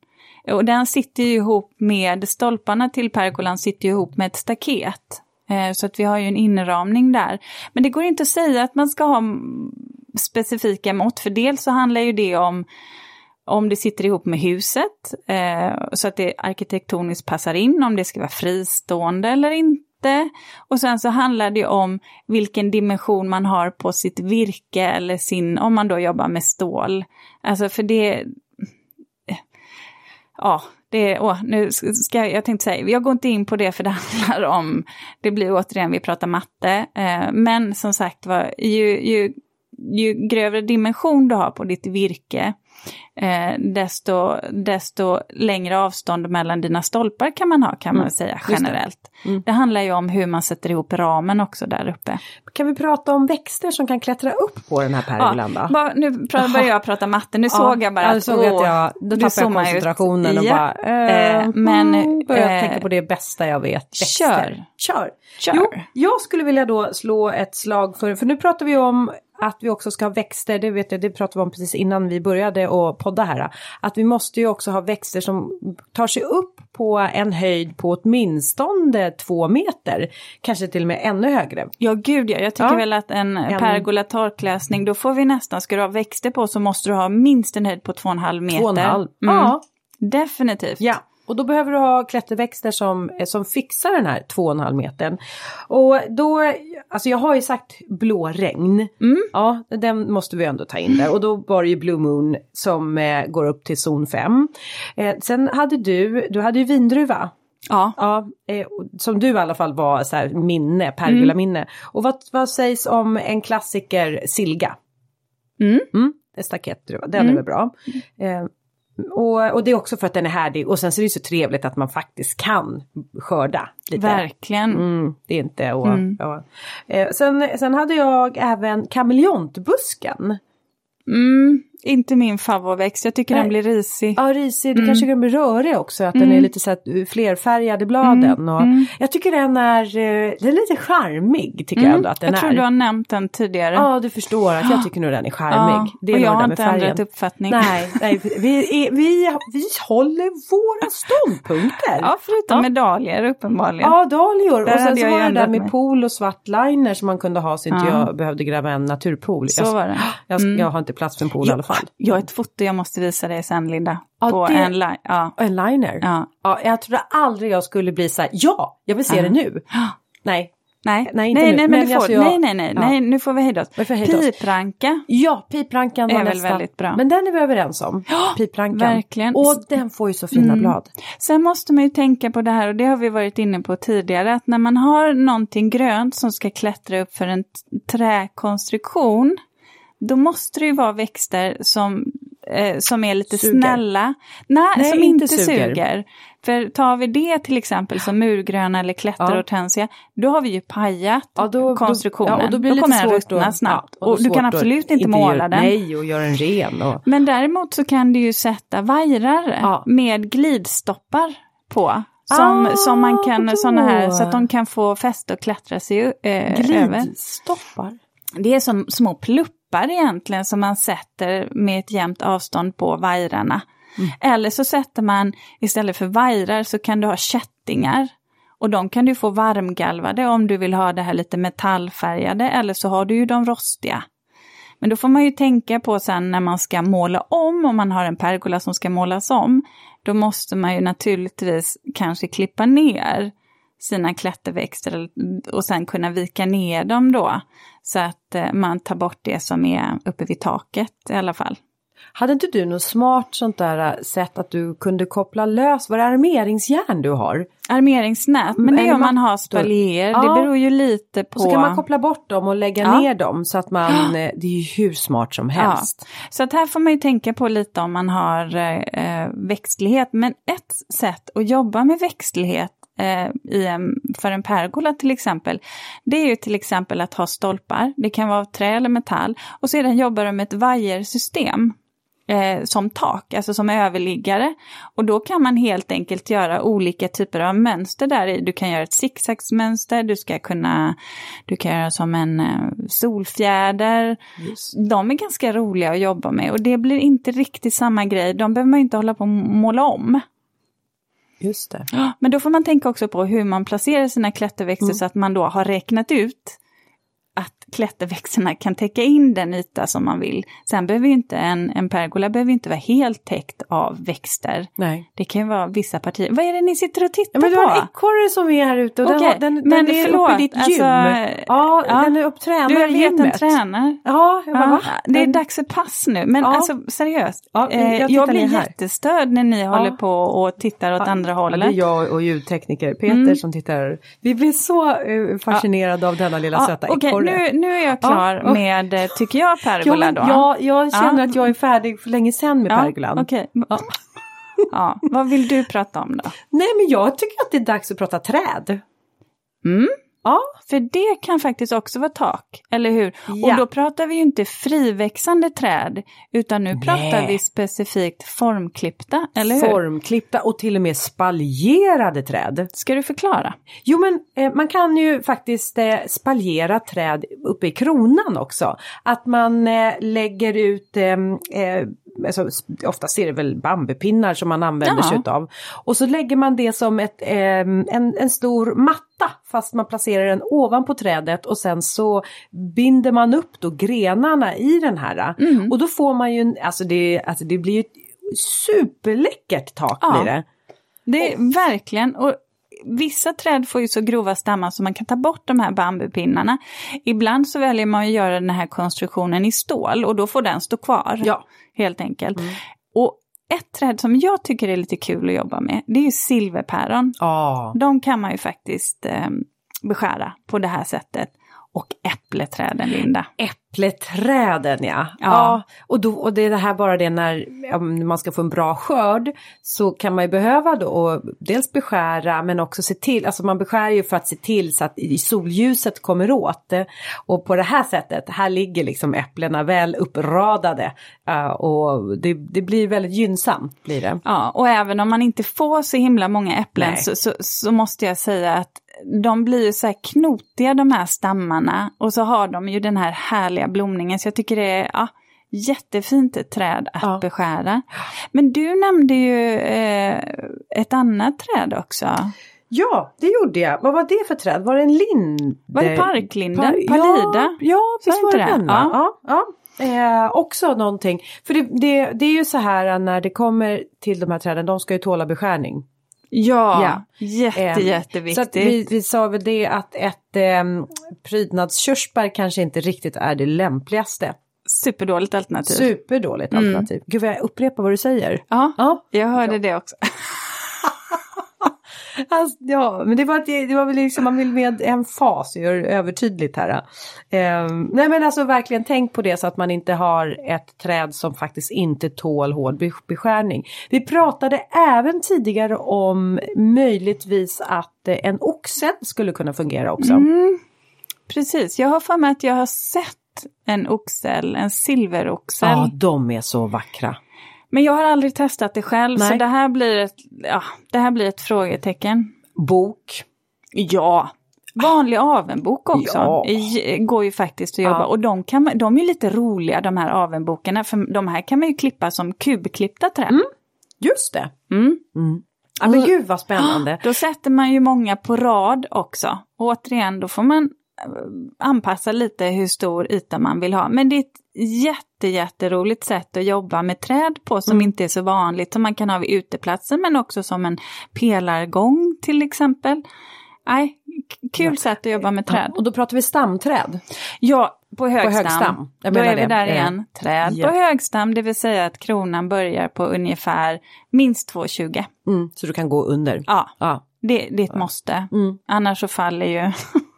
Speaker 2: Och den sitter ju ihop med, stolparna till pergolan sitter ihop med ett staket. Eh, så att vi har ju en inramning där. Men det går inte att säga att man ska ha specifika mått, för dels så handlar ju det om om det sitter ihop med huset, eh, så att det arkitektoniskt passar in, om det ska vara fristående eller inte. Och sen så handlar det om vilken dimension man har på sitt virke eller sin, om man då jobbar med stål. Alltså för det, eh, ja, det, åh, nu ska jag, jag tänkte säga, jag går inte in på det för det handlar om, det blir återigen, vi pratar matte, eh, men som sagt var, ju, ju, ju grövre dimension du har på ditt virke, eh, desto, desto längre avstånd mellan dina stolpar kan man ha kan man mm. säga generellt. Det. Mm. det. handlar ju om hur man sätter ihop ramen också där uppe.
Speaker 1: Kan vi prata om växter som kan klättra upp på den här pergolan ja,
Speaker 2: då? nu börjar jag prata matte, nu ja, såg jag bara
Speaker 1: att, såg att jag, då tappade jag koncentrationen och ja, bara, äh, men, mm, börjar äh, tänka på det bästa jag vet. Växter.
Speaker 2: Kör!
Speaker 1: Kör! Kör. Jo, jag skulle vilja då slå ett slag för, för nu pratar vi om att vi också ska ha växter, det vet jag, det pratade vi om precis innan vi började och podda här. Att vi måste ju också ha växter som tar sig upp på en höjd på åtminstone två meter. Kanske till och med ännu högre.
Speaker 2: Ja gud ja, jag tycker ja. väl att en, en pergola torklösning, då får vi nästan, ska du ha växter på så måste du ha minst en höjd på två och en halv meter. Två och en halv,
Speaker 1: mm. ja.
Speaker 2: Definitivt.
Speaker 1: Ja. Och då behöver du ha klätterväxter som, som fixar den här 2,5 metern. Och då, alltså jag har ju sagt blåregn. Mm. Ja, den måste vi ändå ta in där. Och då var det ju Blue Moon som eh, går upp till zon 5. Eh, sen hade du, du hade ju vindruva.
Speaker 2: Ja.
Speaker 1: ja eh, som du i alla fall var så här minne, pergolaminne. Mm. Och vad, vad sägs om en klassiker, Silga?
Speaker 2: Mm.
Speaker 1: Mm, staketdruva, den är mm. väl bra. Eh, och, och, det är också för att den är härdig och sen så är det så trevligt att man faktiskt kan skörda. Lite.
Speaker 2: Verkligen.
Speaker 1: Mm, det är inte och, mm. ja. eh, sen, sen hade jag även kameleontbusken.
Speaker 2: Mm, inte min favoritväxt, jag tycker Nej. den blir risig.
Speaker 1: Ja, risig, du mm. kanske kan bli rörig också, att mm. den är lite så här flerfärgad i bladen. Mm. Och mm. Jag tycker den är, eh, den är lite charmig, tycker jag mm. ändå att den
Speaker 2: jag är. Jag tror du har nämnt den tidigare.
Speaker 1: Ja, du förstår att jag tycker nog den är charmig.
Speaker 2: Ja, det är och jag har inte ändrat uppfattning.
Speaker 1: Nej, nej vi, är, vi, vi håller våra ståndpunkter.
Speaker 2: Ja, förutom ja. medaljer uppenbarligen.
Speaker 1: Ja, dahlior. Och sen så var det där med mig. pool och svart liner som man kunde ha så inte ja. jag behövde gräva en naturpool.
Speaker 2: Så jag, var det.
Speaker 1: Jag, jag har inte plats för en pool i alla fall fall.
Speaker 2: Jag har ett foto jag måste visa dig sen Linda. Ja, på det... en, li ja.
Speaker 1: en liner?
Speaker 2: Ja.
Speaker 1: ja. Jag trodde aldrig jag skulle bli så här, ja, jag vill se det nu. Nej,
Speaker 2: Nej,
Speaker 1: Nej, inte
Speaker 2: nej,
Speaker 1: nu.
Speaker 2: nej, men
Speaker 1: Men alltså
Speaker 2: får,
Speaker 1: jag-
Speaker 2: nej, nej, nej,
Speaker 1: ja.
Speaker 2: nej, nu får vi hejda oss. Pipranka,
Speaker 1: Ja, piprankan var
Speaker 2: Är väl
Speaker 1: nästa.
Speaker 2: väldigt bra.
Speaker 1: Men den är vi överens om. Piprankan.
Speaker 2: verkligen.
Speaker 1: Och den får ju så fina
Speaker 2: Mm.
Speaker 1: blad.
Speaker 2: Sen måste man ju tänka på det här, och det har vi varit inne på tidigare, att när man har någonting grönt som ska klättra upp för en träkonstruktion, då måste det ju vara växter som, eh, som är lite
Speaker 1: Suger.
Speaker 2: snälla. Nej,
Speaker 1: Nej,
Speaker 2: som
Speaker 1: inte suger.
Speaker 2: suger. För tar vi det till exempel som murgröna eller klätterhortensia, då har vi ju pajat
Speaker 1: Ja, då- då-
Speaker 2: konstruktionen.
Speaker 1: ja, och då blir det
Speaker 2: kommer
Speaker 1: lite
Speaker 2: den
Speaker 1: då.
Speaker 2: ruttna snabbt.
Speaker 1: Ja, och
Speaker 2: och
Speaker 1: då
Speaker 2: du kan absolut inte måla den.
Speaker 1: Nej, och göra den ren. Och...
Speaker 2: Men däremot så kan du ju sätta vajrar
Speaker 1: Ja.
Speaker 2: med glidstoppar på. Som,
Speaker 1: Ah,
Speaker 2: som man kan,
Speaker 1: då.
Speaker 2: såna här, så att de kan få fäste och klättra sig eh, över.
Speaker 1: Glidstoppar.
Speaker 2: Det är som små pluppar egentligen som man sätter med ett jämnt avstånd på vajrarna.
Speaker 1: Mm.
Speaker 2: Eller så sätter man, istället för vajrar så kan du ha kättingar. Och de kan du få varmgalvade om du vill ha det här lite metallfärgade eller så har du ju de rostiga. Men då får man ju tänka på sen när man ska måla om, om man har en pergola som ska målas om, då måste man ju naturligtvis kanske klippa ner sina klätterväxter och sen kunna vika ner dem då. Så att eh, man tar bort det som är uppe vid taket i alla fall.
Speaker 1: Hade inte du något smart sånt där äh, sätt att du kunde koppla lös, var det armeringsjärn du har?
Speaker 2: Armeringsnät, men det är om man har spalier,
Speaker 1: Ja.
Speaker 2: det beror ju lite på...
Speaker 1: Och så kan man koppla bort dem och lägga
Speaker 2: Ja.
Speaker 1: ner dem så att man, eh, det är ju hur smart som helst.
Speaker 2: Så att här får man ju tänka på lite om man har eh, växtlighet. Men ett sätt att jobba med växtlighet eh, i en, för en pergola till exempel, det är ju till exempel att ha stolpar. Det kan vara av trä eller metall. Och sedan jobbar de med ett vajersystem. Eh, som tak, alltså som överliggare. Och då kan man helt enkelt göra olika typer av mönster där i. Du kan göra ett zigzagsmönster, du ska kunna, du kan göra som en eh, solfjäder. De är ganska roliga att jobba med och det blir inte riktigt samma grej. De behöver man inte hålla på och måla om.
Speaker 1: Just det.
Speaker 2: Men då får man tänka också på hur man placerar sina klätterväxter så att man då har räknat ut klätterväxterna kan täcka in den yta som man vill. Sen behöver ju inte en, en pergola behöver inte vara helt täckt av växter.
Speaker 1: Nej.
Speaker 2: Det kan ju vara vissa partier. Vad är det ni sitter och tittar
Speaker 1: Ja, men du har en
Speaker 2: på?
Speaker 1: ekorre som är här ute och den,
Speaker 2: Okej,
Speaker 1: har- den,
Speaker 2: men
Speaker 1: den är
Speaker 2: förlåt,
Speaker 1: uppe i ditt gym.
Speaker 2: alltså,
Speaker 1: ja,
Speaker 2: ja.
Speaker 1: den är upp tränar
Speaker 2: Du har gett en tränare.
Speaker 1: Ja, jag bara,
Speaker 2: Ja, det är
Speaker 1: Den-
Speaker 2: dags för pass nu, men
Speaker 1: Ja.
Speaker 2: alltså seriöst.
Speaker 1: Ja,
Speaker 2: eh,
Speaker 1: jag
Speaker 2: jag,
Speaker 1: tittar
Speaker 2: blir jättestörd när ni håller på och tittar åt andra
Speaker 1: Ja, det är
Speaker 2: hållet.
Speaker 1: jag och ljudtekniker Peter
Speaker 2: Mm.
Speaker 1: som tittar. Vi blir så eh, fascinerade av denna lilla söta ekorre.
Speaker 2: nu, nu är jag klar
Speaker 1: Ja,
Speaker 2: med, eh, tycker jag, pergola då.
Speaker 1: ja, jag känner
Speaker 2: Ja.
Speaker 1: att jag är färdig för länge sedan med
Speaker 2: Ja,
Speaker 1: pergolan.
Speaker 2: Okej.
Speaker 1: Ja.
Speaker 2: Ja, vad vill du prata om då?
Speaker 1: Nej, men jag tycker att det är dags att prata träd.
Speaker 2: Mm.
Speaker 1: Ja,
Speaker 2: För det kan faktiskt också vara tak, eller hur?
Speaker 1: Ja.
Speaker 2: Och då pratar vi ju inte friväxande träd, utan nu pratar
Speaker 1: Nej.
Speaker 2: vi specifikt formklippta, eller hur?
Speaker 1: formklippta och till och med spaljerade träd.
Speaker 2: Ska du förklara?
Speaker 1: Jo men eh, man kan ju faktiskt eh, spaljera träd uppe i kronan också. Att man eh, lägger ut, eh, eh, alltså, oftast är det väl bambupinnar som man använder
Speaker 2: Ja.
Speaker 1: sig utav. Och så lägger man det som ett, eh, en, en stor matta fast man placerar den ovanpå trädet och sen så binder man upp då grenarna i den här.
Speaker 2: Mm.
Speaker 1: Och då får man ju, alltså det, alltså det blir ju ett superläckert tak
Speaker 2: Ja.
Speaker 1: blir det.
Speaker 2: Det är verkligen, och vissa träd får ju så grova stammar så man kan ta bort de här bambupinnarna. Ibland så väljer man att göra den här konstruktionen i stål och då får den stå kvar.
Speaker 1: Ja.
Speaker 2: Helt enkelt. Och ett träd som jag tycker är lite kul att jobba med, det är ju silverpäron.
Speaker 1: Ja.
Speaker 2: De kan man ju faktiskt eh, beskära på det här sättet. Och äppleträden, Linda.
Speaker 1: Äppleträden ja. ja. och, då, och det är det här bara det när man ska få en bra skörd så kan man ju behöva då och dels beskära men också se till, alltså man beskär ju för att se till så att solljuset kommer åt. Och på det här sättet, här ligger liksom äpplena väl uppradade och det, det blir väldigt gynnsamt blir det.
Speaker 2: Ja, och även om man inte får så himla många äpplen så, så, så måste jag säga att de blir ju så här knotiga de här stammarna och så har de ju den här härliga blomningen så jag tycker det är ja, jättefint träd att
Speaker 1: Ja.
Speaker 2: beskära. Men du nämnde ju eh, ett annat träd också.
Speaker 1: Ja, det gjorde jag. Vad var det för träd? Var det en lind?
Speaker 2: Var det parklinden?
Speaker 1: Par-
Speaker 2: Palida?
Speaker 1: Ja, ja visst
Speaker 2: Var det
Speaker 1: den va? Ja. ja. Eh, också någonting, för det, det, det är ju så här när det kommer till de här träden, de ska ju tåla beskärning.
Speaker 2: Ja,
Speaker 1: Ja.
Speaker 2: jätte,
Speaker 1: Eh, Så
Speaker 2: jätteviktigt.
Speaker 1: att vi, vi sa väl det att ett eh, prydnadskörsbär kanske inte riktigt är det lämpligaste.
Speaker 2: Superdåligt alternativ.
Speaker 1: Superdåligt alternativ. Gud vad jag upprepar vad du säger.
Speaker 2: ja,
Speaker 1: Ja,
Speaker 2: jag hörde det också.
Speaker 1: alltså, ja men det var, att det, det var väl liksom, man vill med en fas det övertydligt här. Eh, nej men alltså verkligen tänk på det så att man inte har ett träd som faktiskt inte tål hård be- beskärning. Vi pratade även tidigare om möjligtvis att eh, en oxel skulle kunna fungera också.
Speaker 2: Mm, precis, jag har för mig att jag har sett en oxel, en silveroxel.
Speaker 1: Ja, de är så vackra.
Speaker 2: Men jag har aldrig testat det själv så
Speaker 1: Nej.
Speaker 2: det här blir ett, ja, det här blir ett frågetecken.
Speaker 1: Bok.
Speaker 2: Ja, vanlig avenbok också
Speaker 1: Ja.
Speaker 2: I- går ju faktiskt att jobba.
Speaker 1: Ja.
Speaker 2: Och de, kan, de är lite roliga de här avenbokarna för de här kan man ju klippa som kubklippta träd.
Speaker 1: Just det.
Speaker 2: Mm.
Speaker 1: Ja, men gud vad spännande.
Speaker 2: Då sätter man ju många på rad också. Och återigen, då får man anpassa lite hur stor yta man vill ha. Men det är ett jätte, jätteroligt sätt att jobba med träd på som inte är så vanligt. Som man kan ha vid uteplatsen men också som en pelargång till exempel. Nej, kul sätt att jobba med träd.
Speaker 1: Och då pratar vi stamträd.
Speaker 2: Ja, på högstam.
Speaker 1: högstam. Jag
Speaker 2: Då är vi där
Speaker 1: Eh,
Speaker 2: igen. Träd
Speaker 1: ja.
Speaker 2: på högstam, det vill säga att kronan börjar på ungefär minst 2,20.
Speaker 1: Mm, så du kan gå under.
Speaker 2: Ja,
Speaker 1: Ja.
Speaker 2: det, det är ett måste.
Speaker 1: Mm.
Speaker 2: Annars så faller ju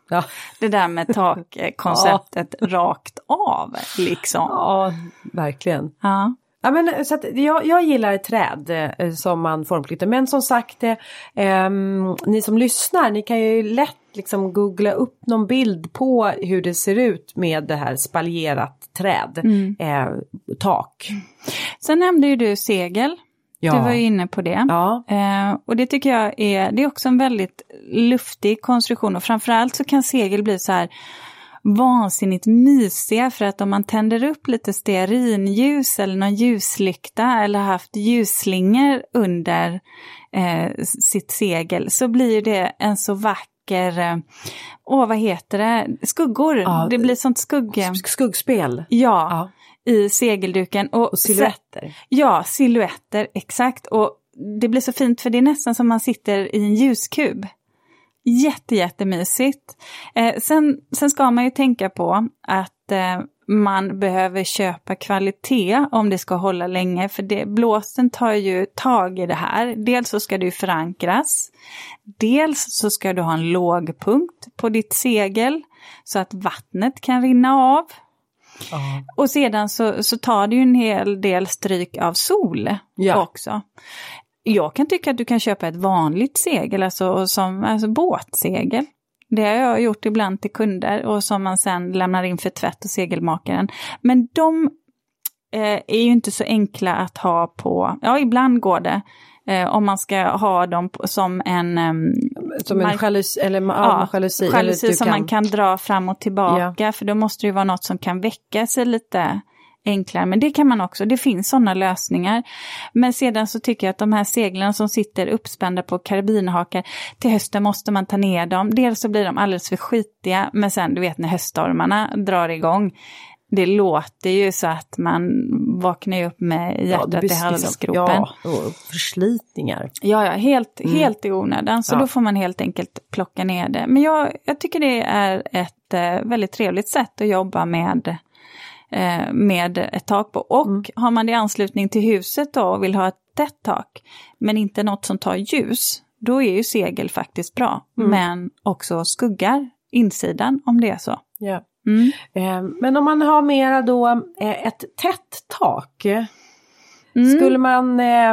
Speaker 1: Ja.
Speaker 2: det där med takkonceptet rakt av. Liksom.
Speaker 1: ja, verkligen.
Speaker 2: Ja.
Speaker 1: Ja, men, så jag, jag gillar träd eh, som man formflyttar. Men som sagt, eh, ehm, ni som lyssnar, ni kan ju lätt liksom googla upp någon bild på hur det ser ut med det här spaljerat träd. Eh, tak.
Speaker 2: Sen nämnde ju du segel.
Speaker 1: Ja.
Speaker 2: Du var ju inne på det.
Speaker 1: Ja.
Speaker 2: Eh, och det tycker jag är, det är också en väldigt luftig konstruktion och framförallt så kan segel bli så här vansinnigt mysiga för att om man tänder upp lite stearinljus eller någon ljuslykta eller haft ljusslingor under eh, sitt segel så blir det en så vacker, eh, åh vad heter det, skuggor,
Speaker 1: Ja,
Speaker 2: det blir sånt skugg...
Speaker 1: Sk- Skuggspel.
Speaker 2: Ja,
Speaker 1: Ja.
Speaker 2: I segelduken. Och,
Speaker 1: Och silhuetter.
Speaker 2: Ja, silhuetter, exakt. Och det blir så fint för det är nästan som man sitter i en ljuskub. Jätte, jättemysigt. Eh, sen, sen ska man ju tänka på att eh, man behöver köpa kvalitet om det ska hålla länge. För det, blåsten tar ju tag i det här. Dels så ska ju förankras. Dels så ska du ha en lågpunkt på ditt segel så att vattnet kan rinna av.
Speaker 1: Ja.
Speaker 2: Och sedan så, så tar det ju en hel del stryk av sol
Speaker 1: Ja.
Speaker 2: också. Jag kan tycka att du kan köpa ett vanligt segel, alltså, som, alltså båtsegel. Det har jag gjort ibland till kunder och som man sen lämnar in för tvätt och segelmakaren. Men de eh, är ju inte så enkla att ha på, ja ibland går det. Eh, om man ska ha dem på, som en ehm,
Speaker 1: Som en jalusi, eller ja,
Speaker 2: Ja,
Speaker 1: jalusi.
Speaker 2: jalusi som man kan dra fram och tillbaka, för då måste det ju vara något som kan väcka sig lite enklare. Men det kan man också, det finns sådana lösningar. Men sedan så tycker jag att de här seglen som sitter uppspända på karbinhakar, till hösten måste man ta ner dem. Dels så blir de alldeles för skitiga, men sen du vet när höststormarna drar igång, det låter ju så att man vaknar ju upp med hjärtat
Speaker 1: blir
Speaker 2: i
Speaker 1: liksom-
Speaker 2: halsgropen.
Speaker 1: Ja, och förslitningar.
Speaker 2: Ja, ja, helt, helt i onödan. Så
Speaker 1: Ja.
Speaker 2: då får man helt enkelt plocka ner det. Men jag, jag tycker det är ett eh, väldigt trevligt sätt att jobba med, eh, med ett tak på. Och
Speaker 1: Mm.
Speaker 2: har man det i anslutning till huset då och vill ha ett tätt tak, men inte något som tar ljus, då är ju segel faktiskt bra.
Speaker 1: Mm.
Speaker 2: Men också skuggar insidan om det är så.
Speaker 1: Ja.
Speaker 2: Mm.
Speaker 1: Eh, Men om man har mera då eh, ett tätt tak.
Speaker 2: Mm.
Speaker 1: Skulle man, eh,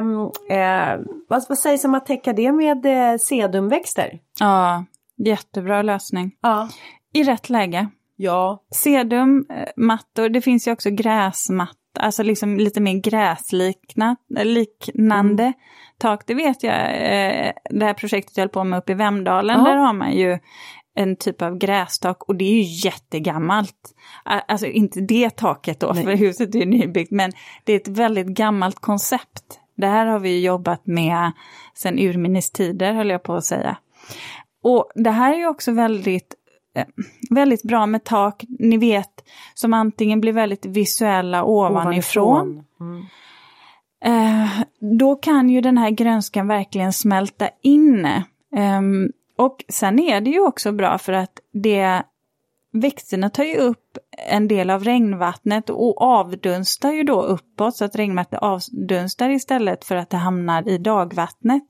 Speaker 1: eh, vad, vad sägs om att täcka det med sedumväxter?
Speaker 2: Ja, jättebra lösning.
Speaker 1: Ja.
Speaker 2: I rätt läge.
Speaker 1: Ja.
Speaker 2: Sedum, mattor, det finns ju också gräsmatta, alltså liksom lite mer gräsliknande
Speaker 1: Mm.
Speaker 2: tak. Det vet jag, det här projektet jag höll på med uppe i Vemdalen,
Speaker 1: Ja.
Speaker 2: där har man ju en typ av grästak och det är ju jättegammalt. Alltså inte det taket då,
Speaker 1: Nej.
Speaker 2: för huset är ju nybyggt, men det är ett väldigt gammalt koncept. Det här har vi ju jobbat med sedan urminnes tider, höll jag på att säga. Och det här är ju också väldigt, eh, väldigt bra med tak, ni vet, som antingen blir väldigt visuella ovanifrån.
Speaker 1: Mm.
Speaker 2: Eh, då kan ju den här grönskan verkligen smälta in. Um, och sen är det ju också bra för att det växterna tar ju upp en del av regnvattnet och avdunstar ju då uppåt så att regnvattnet avdunstar istället för att det hamnar i dagvattnet.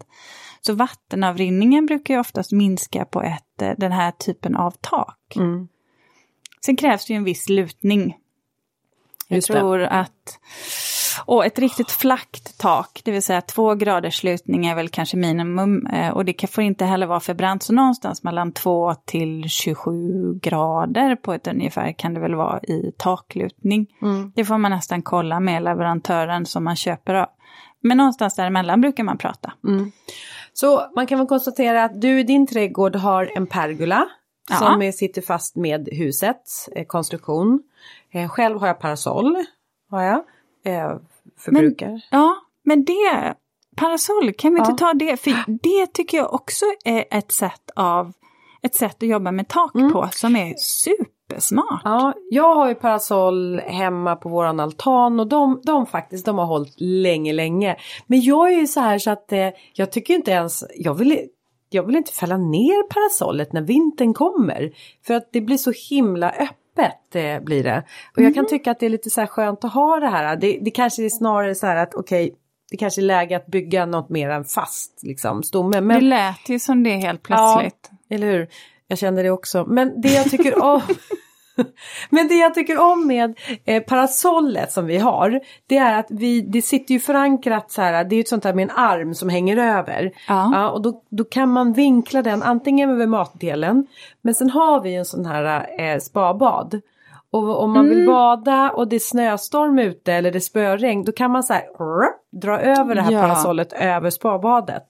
Speaker 2: Så vattenavrinningen brukar ju oftast minska på ett, eh, den här typen av tak. Mm. Sen krävs det ju en viss lutning. Jag tror att och ett riktigt flackt tak, det vill säga två graders lutning är väl kanske minimum. Eh, och det får inte heller vara för brant, så någonstans mellan 2 till 27 grader på ett ungefär kan det väl vara i taklutning. Mm. Det får man nästan kolla med leverantören som man köper av. Men någonstans däremellan brukar man prata. Mm.
Speaker 1: Så man kan väl konstatera att du i din trädgård har en pergola ja. som sitter fast med husets eh, konstruktion. Eh, själv har jag parasoll. Har jag eh, förbrukar.
Speaker 2: Men, ja, men det, parasoll, kan vi ja. inte ta det? För det tycker jag också är ett sätt av ett sätt att jobba med tak mm. på som är supersmart.
Speaker 1: Ja, jag har ju parasoll hemma på våran altan och de, de faktiskt, de har hållit länge, länge. Men jag är ju så här så att eh, jag tycker inte ens, jag vill, jag vill inte fälla ner parasollet när vintern kommer. För att det blir så himla öppet öppet eh, blir det. Och jag kan mm. tycka att det är lite så här skönt att ha det här. Det, det kanske är snarare så här att okej, okay, det kanske är läge att bygga något mer än fast liksom, stomme.
Speaker 2: Men... Det lät ju som det helt plötsligt.
Speaker 1: Ja, eller hur. Jag kände det också. Men det jag tycker om... Men det jag tycker om med eh, parasollet som vi har, det är att vi, det sitter ju förankrat så här, det är ju ett sånt här med en arm som hänger över. Ja. ja och då, då kan man vinkla den antingen över matdelen, men sen har vi en sån här eh, spabad. Och om man mm. vill bada och det är snöstorm ute eller det spöregn, då kan man så här dra över det här ja. parasollet över spabadet.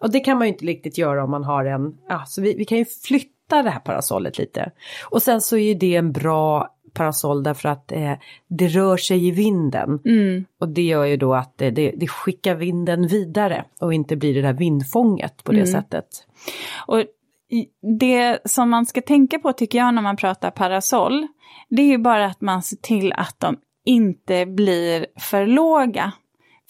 Speaker 1: Och det kan man ju inte riktigt göra om man har en, ja, så vi, vi kan ju flytta flyttar det här parasollet lite. Och sen så är det en bra parasoll därför att eh, det rör sig i vinden. Mm. Och det gör ju då att det, det, det, skickar vinden vidare och inte blir det där vindfånget på det mm. sättet.
Speaker 2: Och det som man ska tänka på tycker jag när man pratar parasoll, det är ju bara att man ser till att de inte blir för låga.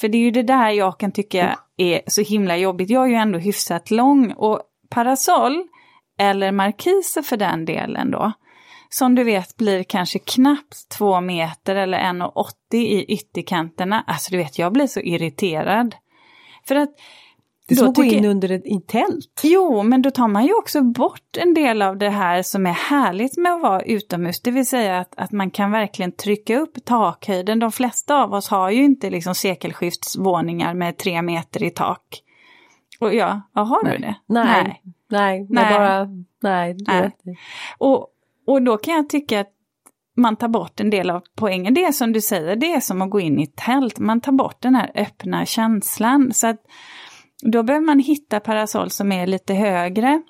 Speaker 2: För det är ju det där jag kan tycka är så himla jobbigt. Jag är ju ändå hyfsat lång och parasoll eller markiser för den delen då, som du vet blir kanske knappt två meter eller 1,80 i ytterkanterna. Alltså du vet, jag blir så irriterad. För att
Speaker 1: det är som att gå in under ett tält.
Speaker 2: Jo, men då tar man ju också bort en del av det här som är härligt med att vara utomhus. Det vill säga att, att man kan verkligen trycka upp takhöjden. De flesta av oss har ju inte liksom sekelskiftsvåningar med tre meter i tak. Och ja, har du det?
Speaker 1: Nej. Nej. Nej, nej. bara, nej. nej.
Speaker 2: Och, och då kan jag tycka att man tar bort en del av poängen. Det är som du säger, det är som att gå in i ett tält. Man tar bort den här öppna känslan. Så att då behöver man hitta parasoll som är lite högre.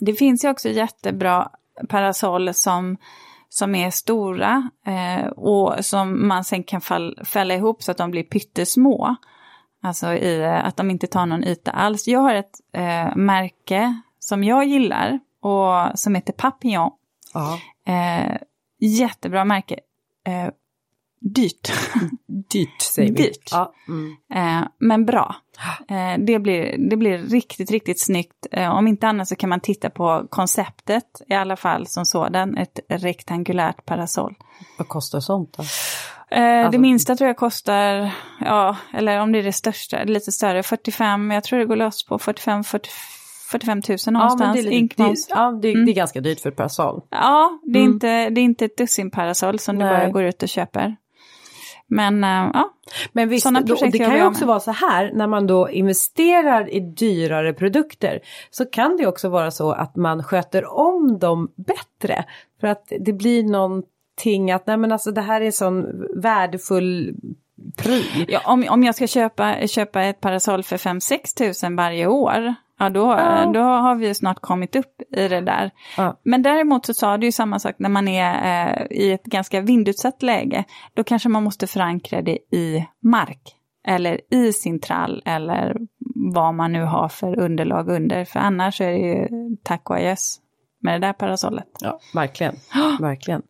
Speaker 2: Det finns ju också jättebra parasoll som, som är stora eh, och som man sen kan fall, fälla ihop så att de blir pyttesmå. Alltså i att de inte tar någon yta alls. Jag har ett eh, märke som jag gillar och som heter Papillon. Eh, jättebra märke. Eh, dyrt.
Speaker 1: dyrt säger vi.
Speaker 2: Dyrt. Ja. Mm. Eh, men bra. Eh, det, blir, det blir riktigt, riktigt snyggt. Eh, om inte annat så kan man titta på konceptet i alla fall som sådan. Ett rektangulärt parasoll.
Speaker 1: Vad kostar sånt då?
Speaker 2: Eh, alltså... Det minsta tror jag kostar, ja, eller om det är det största, lite större, 45, jag tror det går loss på 45, 40, 45 000 någonstans. Ja, det, är lite,
Speaker 1: det, ja, det, mm. det, är ganska dyrt för ett parasoll.
Speaker 2: Ja, det är, mm. inte, det är inte ett dussin parasoll som Nej. du bara går ut och köper. Men uh, ja,
Speaker 1: Men visst, då, det kan ju också vara så här när man då investerar i dyrare produkter så kan det också vara så att man sköter om dem bättre. För att det blir någon någonting att nej men alltså det här är en sån värdefull pryl.
Speaker 2: Ja, om, om jag ska köpa, köpa ett parasoll för 5-6 tusen varje år, ja då, ja. då har vi snart kommit upp i det där. Ja. Men däremot så sa du ju samma sak när man är eh, i ett ganska vindutsatt läge. Då kanske man måste förankra det i mark. Eller i sin trall eller vad man nu har för underlag under. För annars är det ju tack och adjöss med det där parasollet.
Speaker 1: Ja, verkligen. verkligen.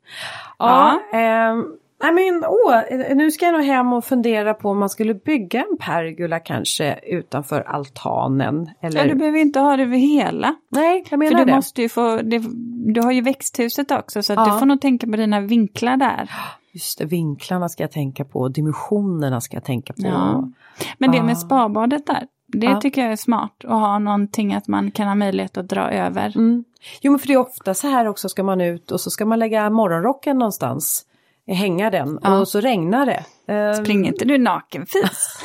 Speaker 1: Ja, ja. Eh, Nej men åh, nu ska jag nog hem och fundera på om man skulle bygga en pergola kanske utanför altanen. Eller...
Speaker 2: Ja, du behöver inte ha det över hela.
Speaker 1: Nej, jag menar
Speaker 2: För du
Speaker 1: det.
Speaker 2: måste ju få, det, du har ju växthuset också så att
Speaker 1: Ja.
Speaker 2: du får nog tänka på dina vinklar där.
Speaker 1: Just det, vinklarna ska jag tänka på, dimensionerna ska jag tänka på.
Speaker 2: Ja. Men det
Speaker 1: Ah.
Speaker 2: med spabadet där, det
Speaker 1: Ja.
Speaker 2: tycker jag är smart. Att ha någonting att man kan ha möjlighet att dra över.
Speaker 1: Mm. Jo men för det är ofta så här också ska man ut och så ska man lägga morgonrocken någonstans. Hänga den
Speaker 2: Ja.
Speaker 1: och så regnar det. Ehm,
Speaker 2: Springer inte du nakenfis?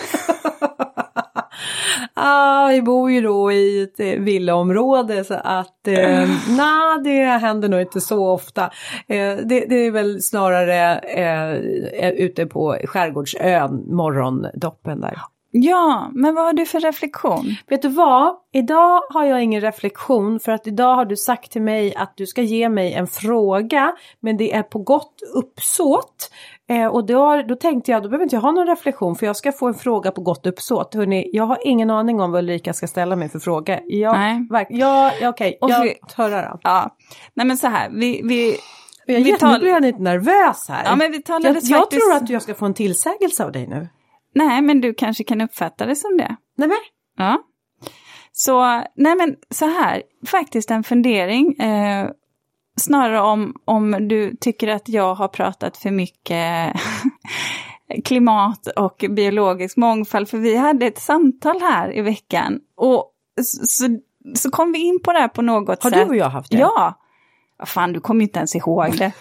Speaker 1: ah, vi bor ju då i ett eh, villaområde så att eh, nej det händer nog inte så ofta. Eh, det, det är väl snarare eh, ute på skärgårdsön, morgondoppen där.
Speaker 2: Ja, men vad har du för reflektion?
Speaker 1: Vet du vad? Idag har jag ingen reflektion för att idag har du sagt till mig att du ska ge mig en fråga men det är på gott uppsåt. Eh, och då, då tänkte jag, då behöver inte jag ha någon reflektion för jag ska få en fråga på gott uppsåt. Hörrni, jag har ingen aning om vad Ulrika ska ställa mig för fråga. Jag,
Speaker 2: Nej.
Speaker 1: verk, ja, ja, okej,
Speaker 2: Och
Speaker 1: jag
Speaker 2: för-
Speaker 1: hör då.
Speaker 2: Ja, nej men så här, vi, vi,
Speaker 1: Jag,
Speaker 2: Vi
Speaker 1: jag
Speaker 2: tal-
Speaker 1: blir jag lite nervös här.
Speaker 2: ja, men vi
Speaker 1: jag,
Speaker 2: talades
Speaker 1: jag
Speaker 2: faktiskt...
Speaker 1: tror att jag ska få en tillsägelse av dig nu.
Speaker 2: Nej, men du kanske kan uppfatta det som det.
Speaker 1: Nej men,
Speaker 2: Ja. Så, nej men så här, faktiskt en fundering. Eh, snarare om, om du tycker att jag har pratat för mycket klimat och biologisk mångfald. För vi hade ett samtal här i veckan. Och så, så kom vi in på det här på något
Speaker 1: har
Speaker 2: sätt.
Speaker 1: du och jag haft det?
Speaker 2: Ja. Fan, du kommer inte ens ihåg det.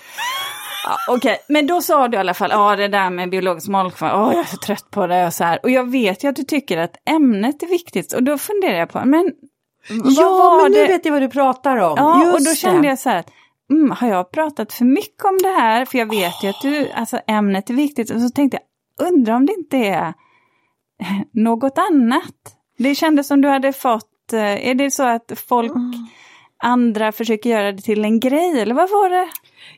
Speaker 2: Ja, Okej, men då sa du i alla fall, ja det där med biologisk mångfald, åh jag är så trött på det och så här. Och jag vet ju att du tycker att ämnet är viktigt och då funderar jag på, men
Speaker 1: Ja, men nu
Speaker 2: det?
Speaker 1: vet jag vad du pratar om.
Speaker 2: Ja,
Speaker 1: Just
Speaker 2: och då kände
Speaker 1: det.
Speaker 2: jag så här att, mm, har jag pratat för mycket om det här? För jag vet ju att du, alltså ämnet är viktigt. Och så tänkte jag, undrar om det inte är något annat? Det kändes som du hade fått, eh, är det så att folk,
Speaker 1: Mm.
Speaker 2: andra försöker göra det till en grej, eller vad var det?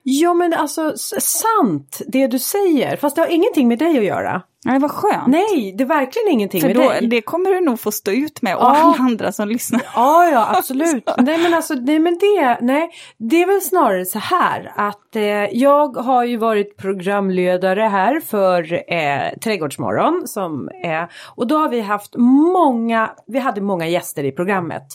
Speaker 1: Ja men alltså sant det du säger fast det har ingenting med dig att göra.
Speaker 2: Nej, vad skönt.
Speaker 1: Nej det är verkligen ingenting
Speaker 2: För
Speaker 1: med
Speaker 2: då,
Speaker 1: dig.
Speaker 2: det kommer du nog få stå ut med och
Speaker 1: Ja.
Speaker 2: alla andra som lyssnar.
Speaker 1: Ja ja absolut. nej men alltså nej men det, nej det är väl snarare så här att eh, jag har ju varit programledare här för eh, Trädgårdsmorgon som eh, och då har vi haft många, vi hade många gäster i programmet.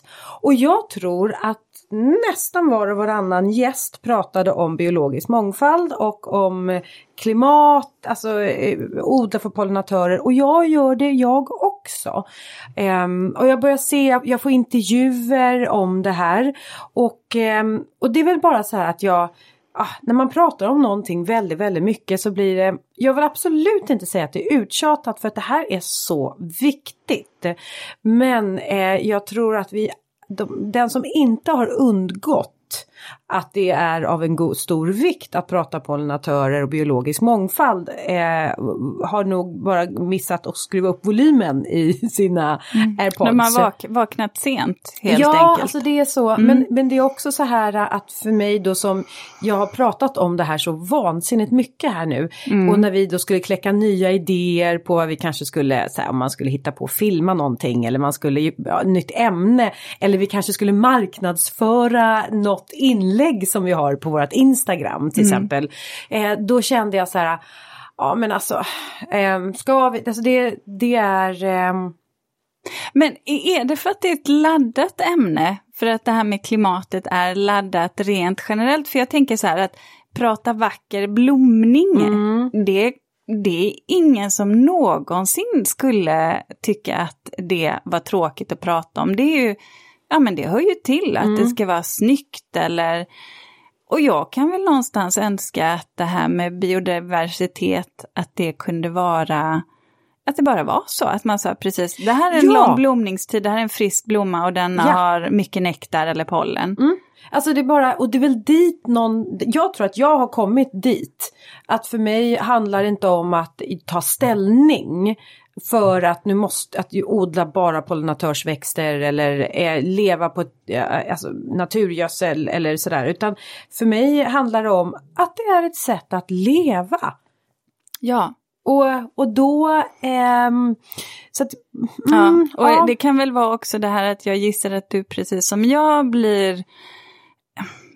Speaker 1: Och jag tror att nästan var och varannan gäst pratade om biologisk mångfald och om klimat, alltså eh, odla för pollinatörer och jag gör det jag också. Um, och jag börjar se, jag får intervjuer om det här och, um, och det är väl bara så här att jag Ah, när man pratar om någonting väldigt, väldigt mycket så blir det, jag vill absolut inte säga att det är uttjatat för att det här är så viktigt. Men eh, jag tror att vi, de, den som inte har undgått att det är av en god, stor vikt att prata pollinatörer och biologisk mångfald eh, har nog bara missat att skruva upp volymen i sina airpods.
Speaker 2: De har vak vaknat sent, helt
Speaker 1: ja,
Speaker 2: enkelt. Mm.
Speaker 1: alltså det är så. Men, men det är också så här att för mig då som jag har pratat om det här så vansinnigt mycket här nu.
Speaker 2: Mm.
Speaker 1: Och när vi då skulle kläcka nya idéer på vad vi kanske skulle, så här, om man skulle hitta på att filma någonting eller man skulle, ja, nytt ämne. Eller vi kanske skulle marknadsföra något inlägg som vi har på vårt Instagram till
Speaker 2: Mm.
Speaker 1: exempel. Eh, då kände jag så här, ja men alltså, eh, ska vi, alltså det, det är ehm,
Speaker 2: Men är det för att det är ett laddat ämne? För att det här med klimatet är laddat rent generellt? För jag tänker så här att prata vacker blomning,
Speaker 1: Mm.
Speaker 2: det, det är ingen som någonsin skulle tycka att det var tråkigt att prata om. Det är ju, ja men det hör ju till att det ska vara snyggt eller och jag kan väl någonstans önska att det här med biodiversitet, att det kunde vara att det bara var så, att man sa precis, det här är en
Speaker 1: Ja.
Speaker 2: lång blomningstid, det här är en frisk blomma och den
Speaker 1: Ja.
Speaker 2: har mycket nektar eller pollen.
Speaker 1: Mm. Alltså det är bara, och det är väl dit någon, jag tror att jag har kommit dit. Att för mig handlar det inte om att ta ställning för att nu måste, att odla bara pollinatörsväxter eller eh, leva på eh, alltså, naturgödsel eller sådär. Utan för mig handlar det om att det är ett sätt att leva.
Speaker 2: Ja,
Speaker 1: Och, och då, ehm, så att,
Speaker 2: ja.
Speaker 1: mm,
Speaker 2: och
Speaker 1: ja.
Speaker 2: det kan väl vara också det här att jag gissar att du precis som jag blir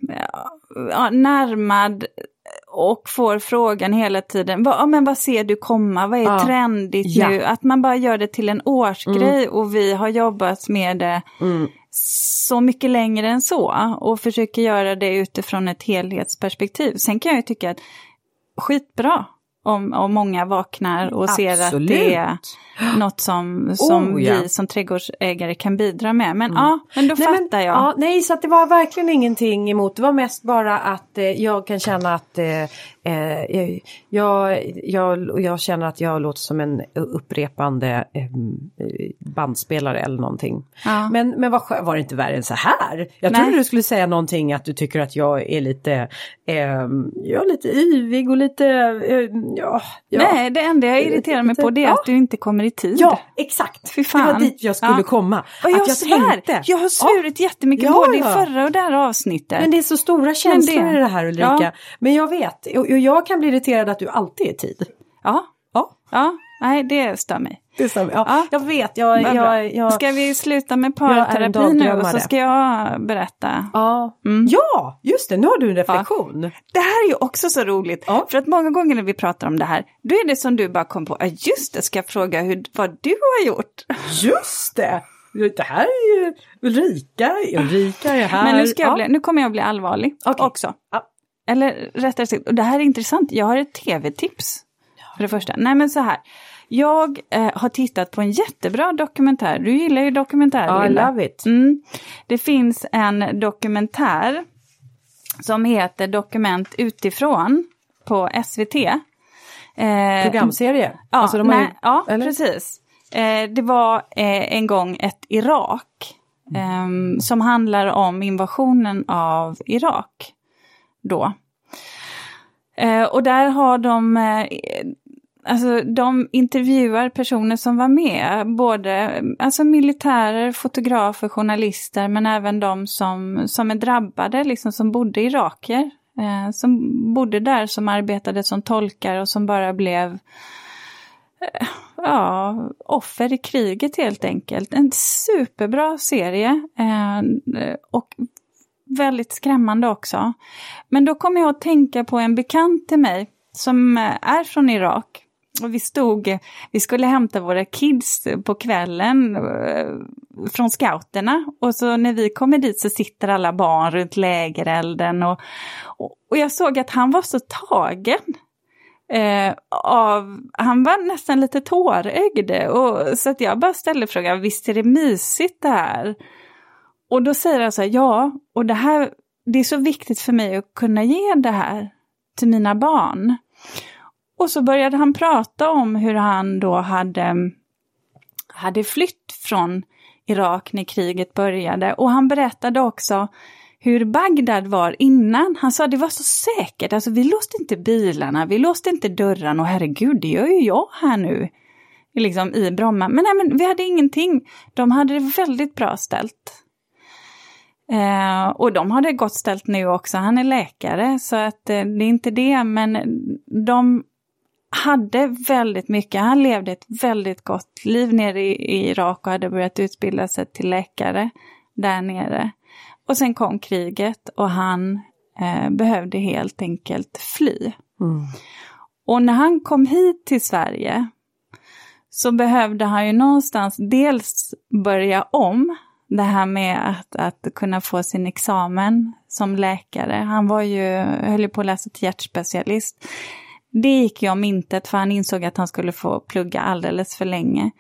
Speaker 2: ja, ja, närmad och får frågan hela tiden, vad, ja, men vad ser du komma, vad är
Speaker 1: Ja.
Speaker 2: trendigt
Speaker 1: Ja.
Speaker 2: nu? Att man bara gör det till en årsgrej och vi har jobbat med det
Speaker 1: Mm.
Speaker 2: så mycket längre än så och försöker göra det utifrån ett helhetsperspektiv. Sen kan jag ju tycka att skitbra om, om många vaknar och ser att
Speaker 1: Absolut.
Speaker 2: det är något som, som
Speaker 1: Oh, ja. Mm.
Speaker 2: vi som trädgårdsägare kan bidra med. Men ja, men då
Speaker 1: Nej,
Speaker 2: fattar
Speaker 1: men,
Speaker 2: jag.
Speaker 1: Ja, nej, så det var verkligen ingenting emot. Det var mest bara att eh, jag kan känna att eh, eh, jag, jag, och jag känner att jag låter som en upprepande eh, bandspelare eller någonting.
Speaker 2: Ja.
Speaker 1: Men, men skö- var det inte värre än så här? Jag
Speaker 2: Nej.
Speaker 1: trodde du skulle säga någonting att du tycker att jag är lite, eh, jag är lite yvig och lite, eh, ja, ja.
Speaker 2: Nej, det enda jag irriterar mig på det är
Speaker 1: Ja.
Speaker 2: att du inte kommer i tid.
Speaker 1: Ja, exakt.
Speaker 2: Fy
Speaker 1: Det var
Speaker 2: fan.
Speaker 1: dit jag skulle
Speaker 2: Ja.
Speaker 1: komma.
Speaker 2: Och jag
Speaker 1: att jag
Speaker 2: svär,
Speaker 1: tänkte.
Speaker 2: jag har svurit jättemycket
Speaker 1: Ja,
Speaker 2: både
Speaker 1: ja.
Speaker 2: i förra och det här avsnittet.
Speaker 1: Men det är så stora känslor i det här Ulrika.
Speaker 2: Ja.
Speaker 1: Men jag vet, och och jag kan bli irriterad att du alltid är i tid.
Speaker 2: Ja,
Speaker 1: Ja,
Speaker 2: ja, nej det stör mig.
Speaker 1: det stämmer. Ja,
Speaker 2: Ja.
Speaker 1: Jag vet, jag... Jag, jag
Speaker 2: Ska vi sluta med parterapi nu och så ska jag berätta.
Speaker 1: ja.
Speaker 2: Mm.
Speaker 1: ja, just det, nu har du en reflektion.
Speaker 2: Det här är ju också så roligt,
Speaker 1: Ja.
Speaker 2: för att många gånger när vi pratar om det här, då är det som du bara kom på, ja just det, ska jag fråga hur, vad du har gjort?
Speaker 1: Just det! Det här är ju Ulrika, Ulrika är här.
Speaker 2: Men nu, ska jag
Speaker 1: ja.
Speaker 2: bli, nu kommer jag bli allvarlig
Speaker 1: Okej.
Speaker 2: också.
Speaker 1: Ja.
Speaker 2: Eller rättare sagt, och det här är intressant, jag har ett tv-tips. För det första. Nej men så här, jag eh, har tittat på en jättebra dokumentär, du gillar ju dokumentärer
Speaker 1: Ja, I love it.
Speaker 2: Mm. Det finns en dokumentär som heter Dokument utifrån på SVT. Eh,
Speaker 1: Programserie.
Speaker 2: Ja,
Speaker 1: Alltså,
Speaker 2: nej,
Speaker 1: ju-
Speaker 2: ja precis. Eh, det var eh, en gång ett Irak ehm, som handlar om invasionen av Irak då. Eh, och där har de, eh, alltså de intervjuar personer som var med, både alltså militärer, fotografer, journalister, men även de som, som är drabbade, liksom som bodde i Eh, som bodde där, som arbetade som tolkar och som bara blev eh, ja, offer i kriget helt enkelt. En superbra serie eh, och väldigt skrämmande också. Men då kom jag att tänka på en bekant till mig som eh, är från Irak. Och vi stod, vi skulle hämta våra kids på kvällen eh, från scouterna. Och så när vi kommer dit så sitter alla barn runt lägerelden. Och, och, och jag såg att han var så tagen. Eh, av, han var nästan lite tårögd. Och, så att jag bara ställde frågan, visst är det mysigt det här? Och då säger han så här, ja, och det här, det är så viktigt för mig att kunna ge det här till mina barn. Och så började han prata om hur han då hade, hade flytt från Irak när kriget började. Och han berättade också hur Bagdad var innan. Han sa det var så säkert, alltså vi låste inte bilarna, vi låste inte dörrarna och herregud, det gör ju jag här nu. Liksom i Bromma. Men nej, men vi hade ingenting. De hade det väldigt bra ställt. Eh, och de har det gott ställt nu också. Han är läkare så att eh, det är inte det. Men de hade väldigt mycket. Han levde ett väldigt gott liv nere i, i Irak och hade börjat utbilda sig till läkare där nere. Och sen kom kriget och han eh, behövde helt enkelt fly.
Speaker 1: Mm.
Speaker 2: Och när han kom hit till Sverige så behövde han ju någonstans dels börja om det här med att, att kunna få sin examen som läkare. Han var ju, höll ju på att läsa till hjärtspecialist. Det gick ju om intet för han insåg att han skulle få plugga alldeles för länge.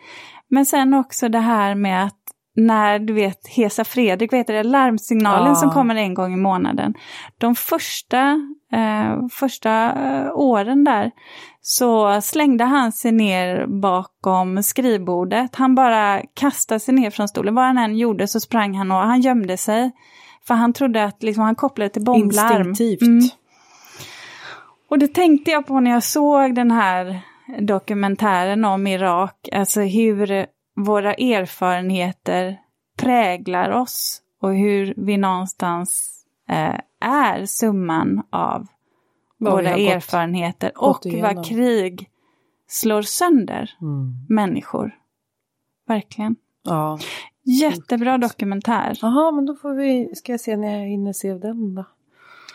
Speaker 2: Men sen också det här med att när du vet Hesa Fredrik, vet du det, larmsignalen
Speaker 1: Ja.
Speaker 2: som kommer en gång i månaden. De första, eh, första eh, åren där så slängde han sig ner bakom skrivbordet. Han bara kastade sig ner från stolen. Vad han än gjorde så sprang han och han gömde sig. För han trodde att liksom, han kopplade till bomblarm.
Speaker 1: Instinktivt.
Speaker 2: Mm. Och det tänkte jag på när jag såg den här dokumentären om Irak. Alltså hur våra erfarenheter präglar oss. Och hur vi någonstans eh, är summan av
Speaker 1: Vad
Speaker 2: våra erfarenheter
Speaker 1: gått
Speaker 2: och vad krig slår sönder
Speaker 1: Mm.
Speaker 2: människor. Verkligen.
Speaker 1: Ja.
Speaker 2: Jättebra dokumentär.
Speaker 1: Jaha, men då får vi, ska jag se när jag hinner se den då.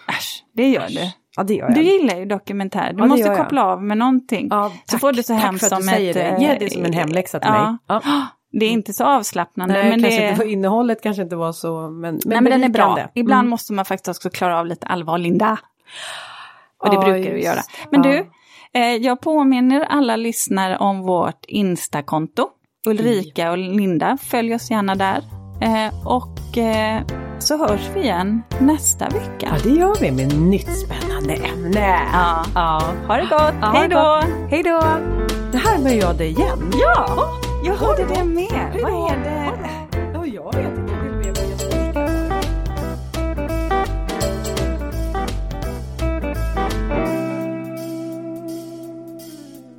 Speaker 2: Äsch, det gör du.
Speaker 1: Ja, det gör jag.
Speaker 2: Du gillar ju dokumentär, du
Speaker 1: Ja, det
Speaker 2: måste koppla av med någonting.
Speaker 1: Ja,
Speaker 2: så får du så
Speaker 1: tack
Speaker 2: hem
Speaker 1: för att
Speaker 2: som
Speaker 1: du
Speaker 2: ett...
Speaker 1: det. Ge
Speaker 2: eh,
Speaker 1: det som en hemläxa till
Speaker 2: ja.
Speaker 1: mig. Ja.
Speaker 2: Det är inte så avslappnande,
Speaker 1: Nej,
Speaker 2: men,
Speaker 1: kanske
Speaker 2: det,
Speaker 1: inte, innehållet kanske inte var så, men, men,
Speaker 2: nej, men den är bra.
Speaker 1: berikande.
Speaker 2: Ibland
Speaker 1: Mm.
Speaker 2: måste man faktiskt också klara av lite allvar, Linda. Och det brukar du
Speaker 1: just.
Speaker 2: göra. Men du, eh, jag påminner alla lyssnare om vårt Insta-konto. Ulrika och Linda, följ oss gärna där. Eh, och eh, så hörs vi igen nästa
Speaker 1: Ja,
Speaker 2: vecka.
Speaker 1: det gör vi med nytt spännande ämne.
Speaker 2: Ja.
Speaker 1: ja.
Speaker 2: Ha det gott,
Speaker 1: Ja,
Speaker 2: hej då!
Speaker 1: Hej då! Det här jag det igen.
Speaker 2: Ja, jag hörde det med. Vad är det?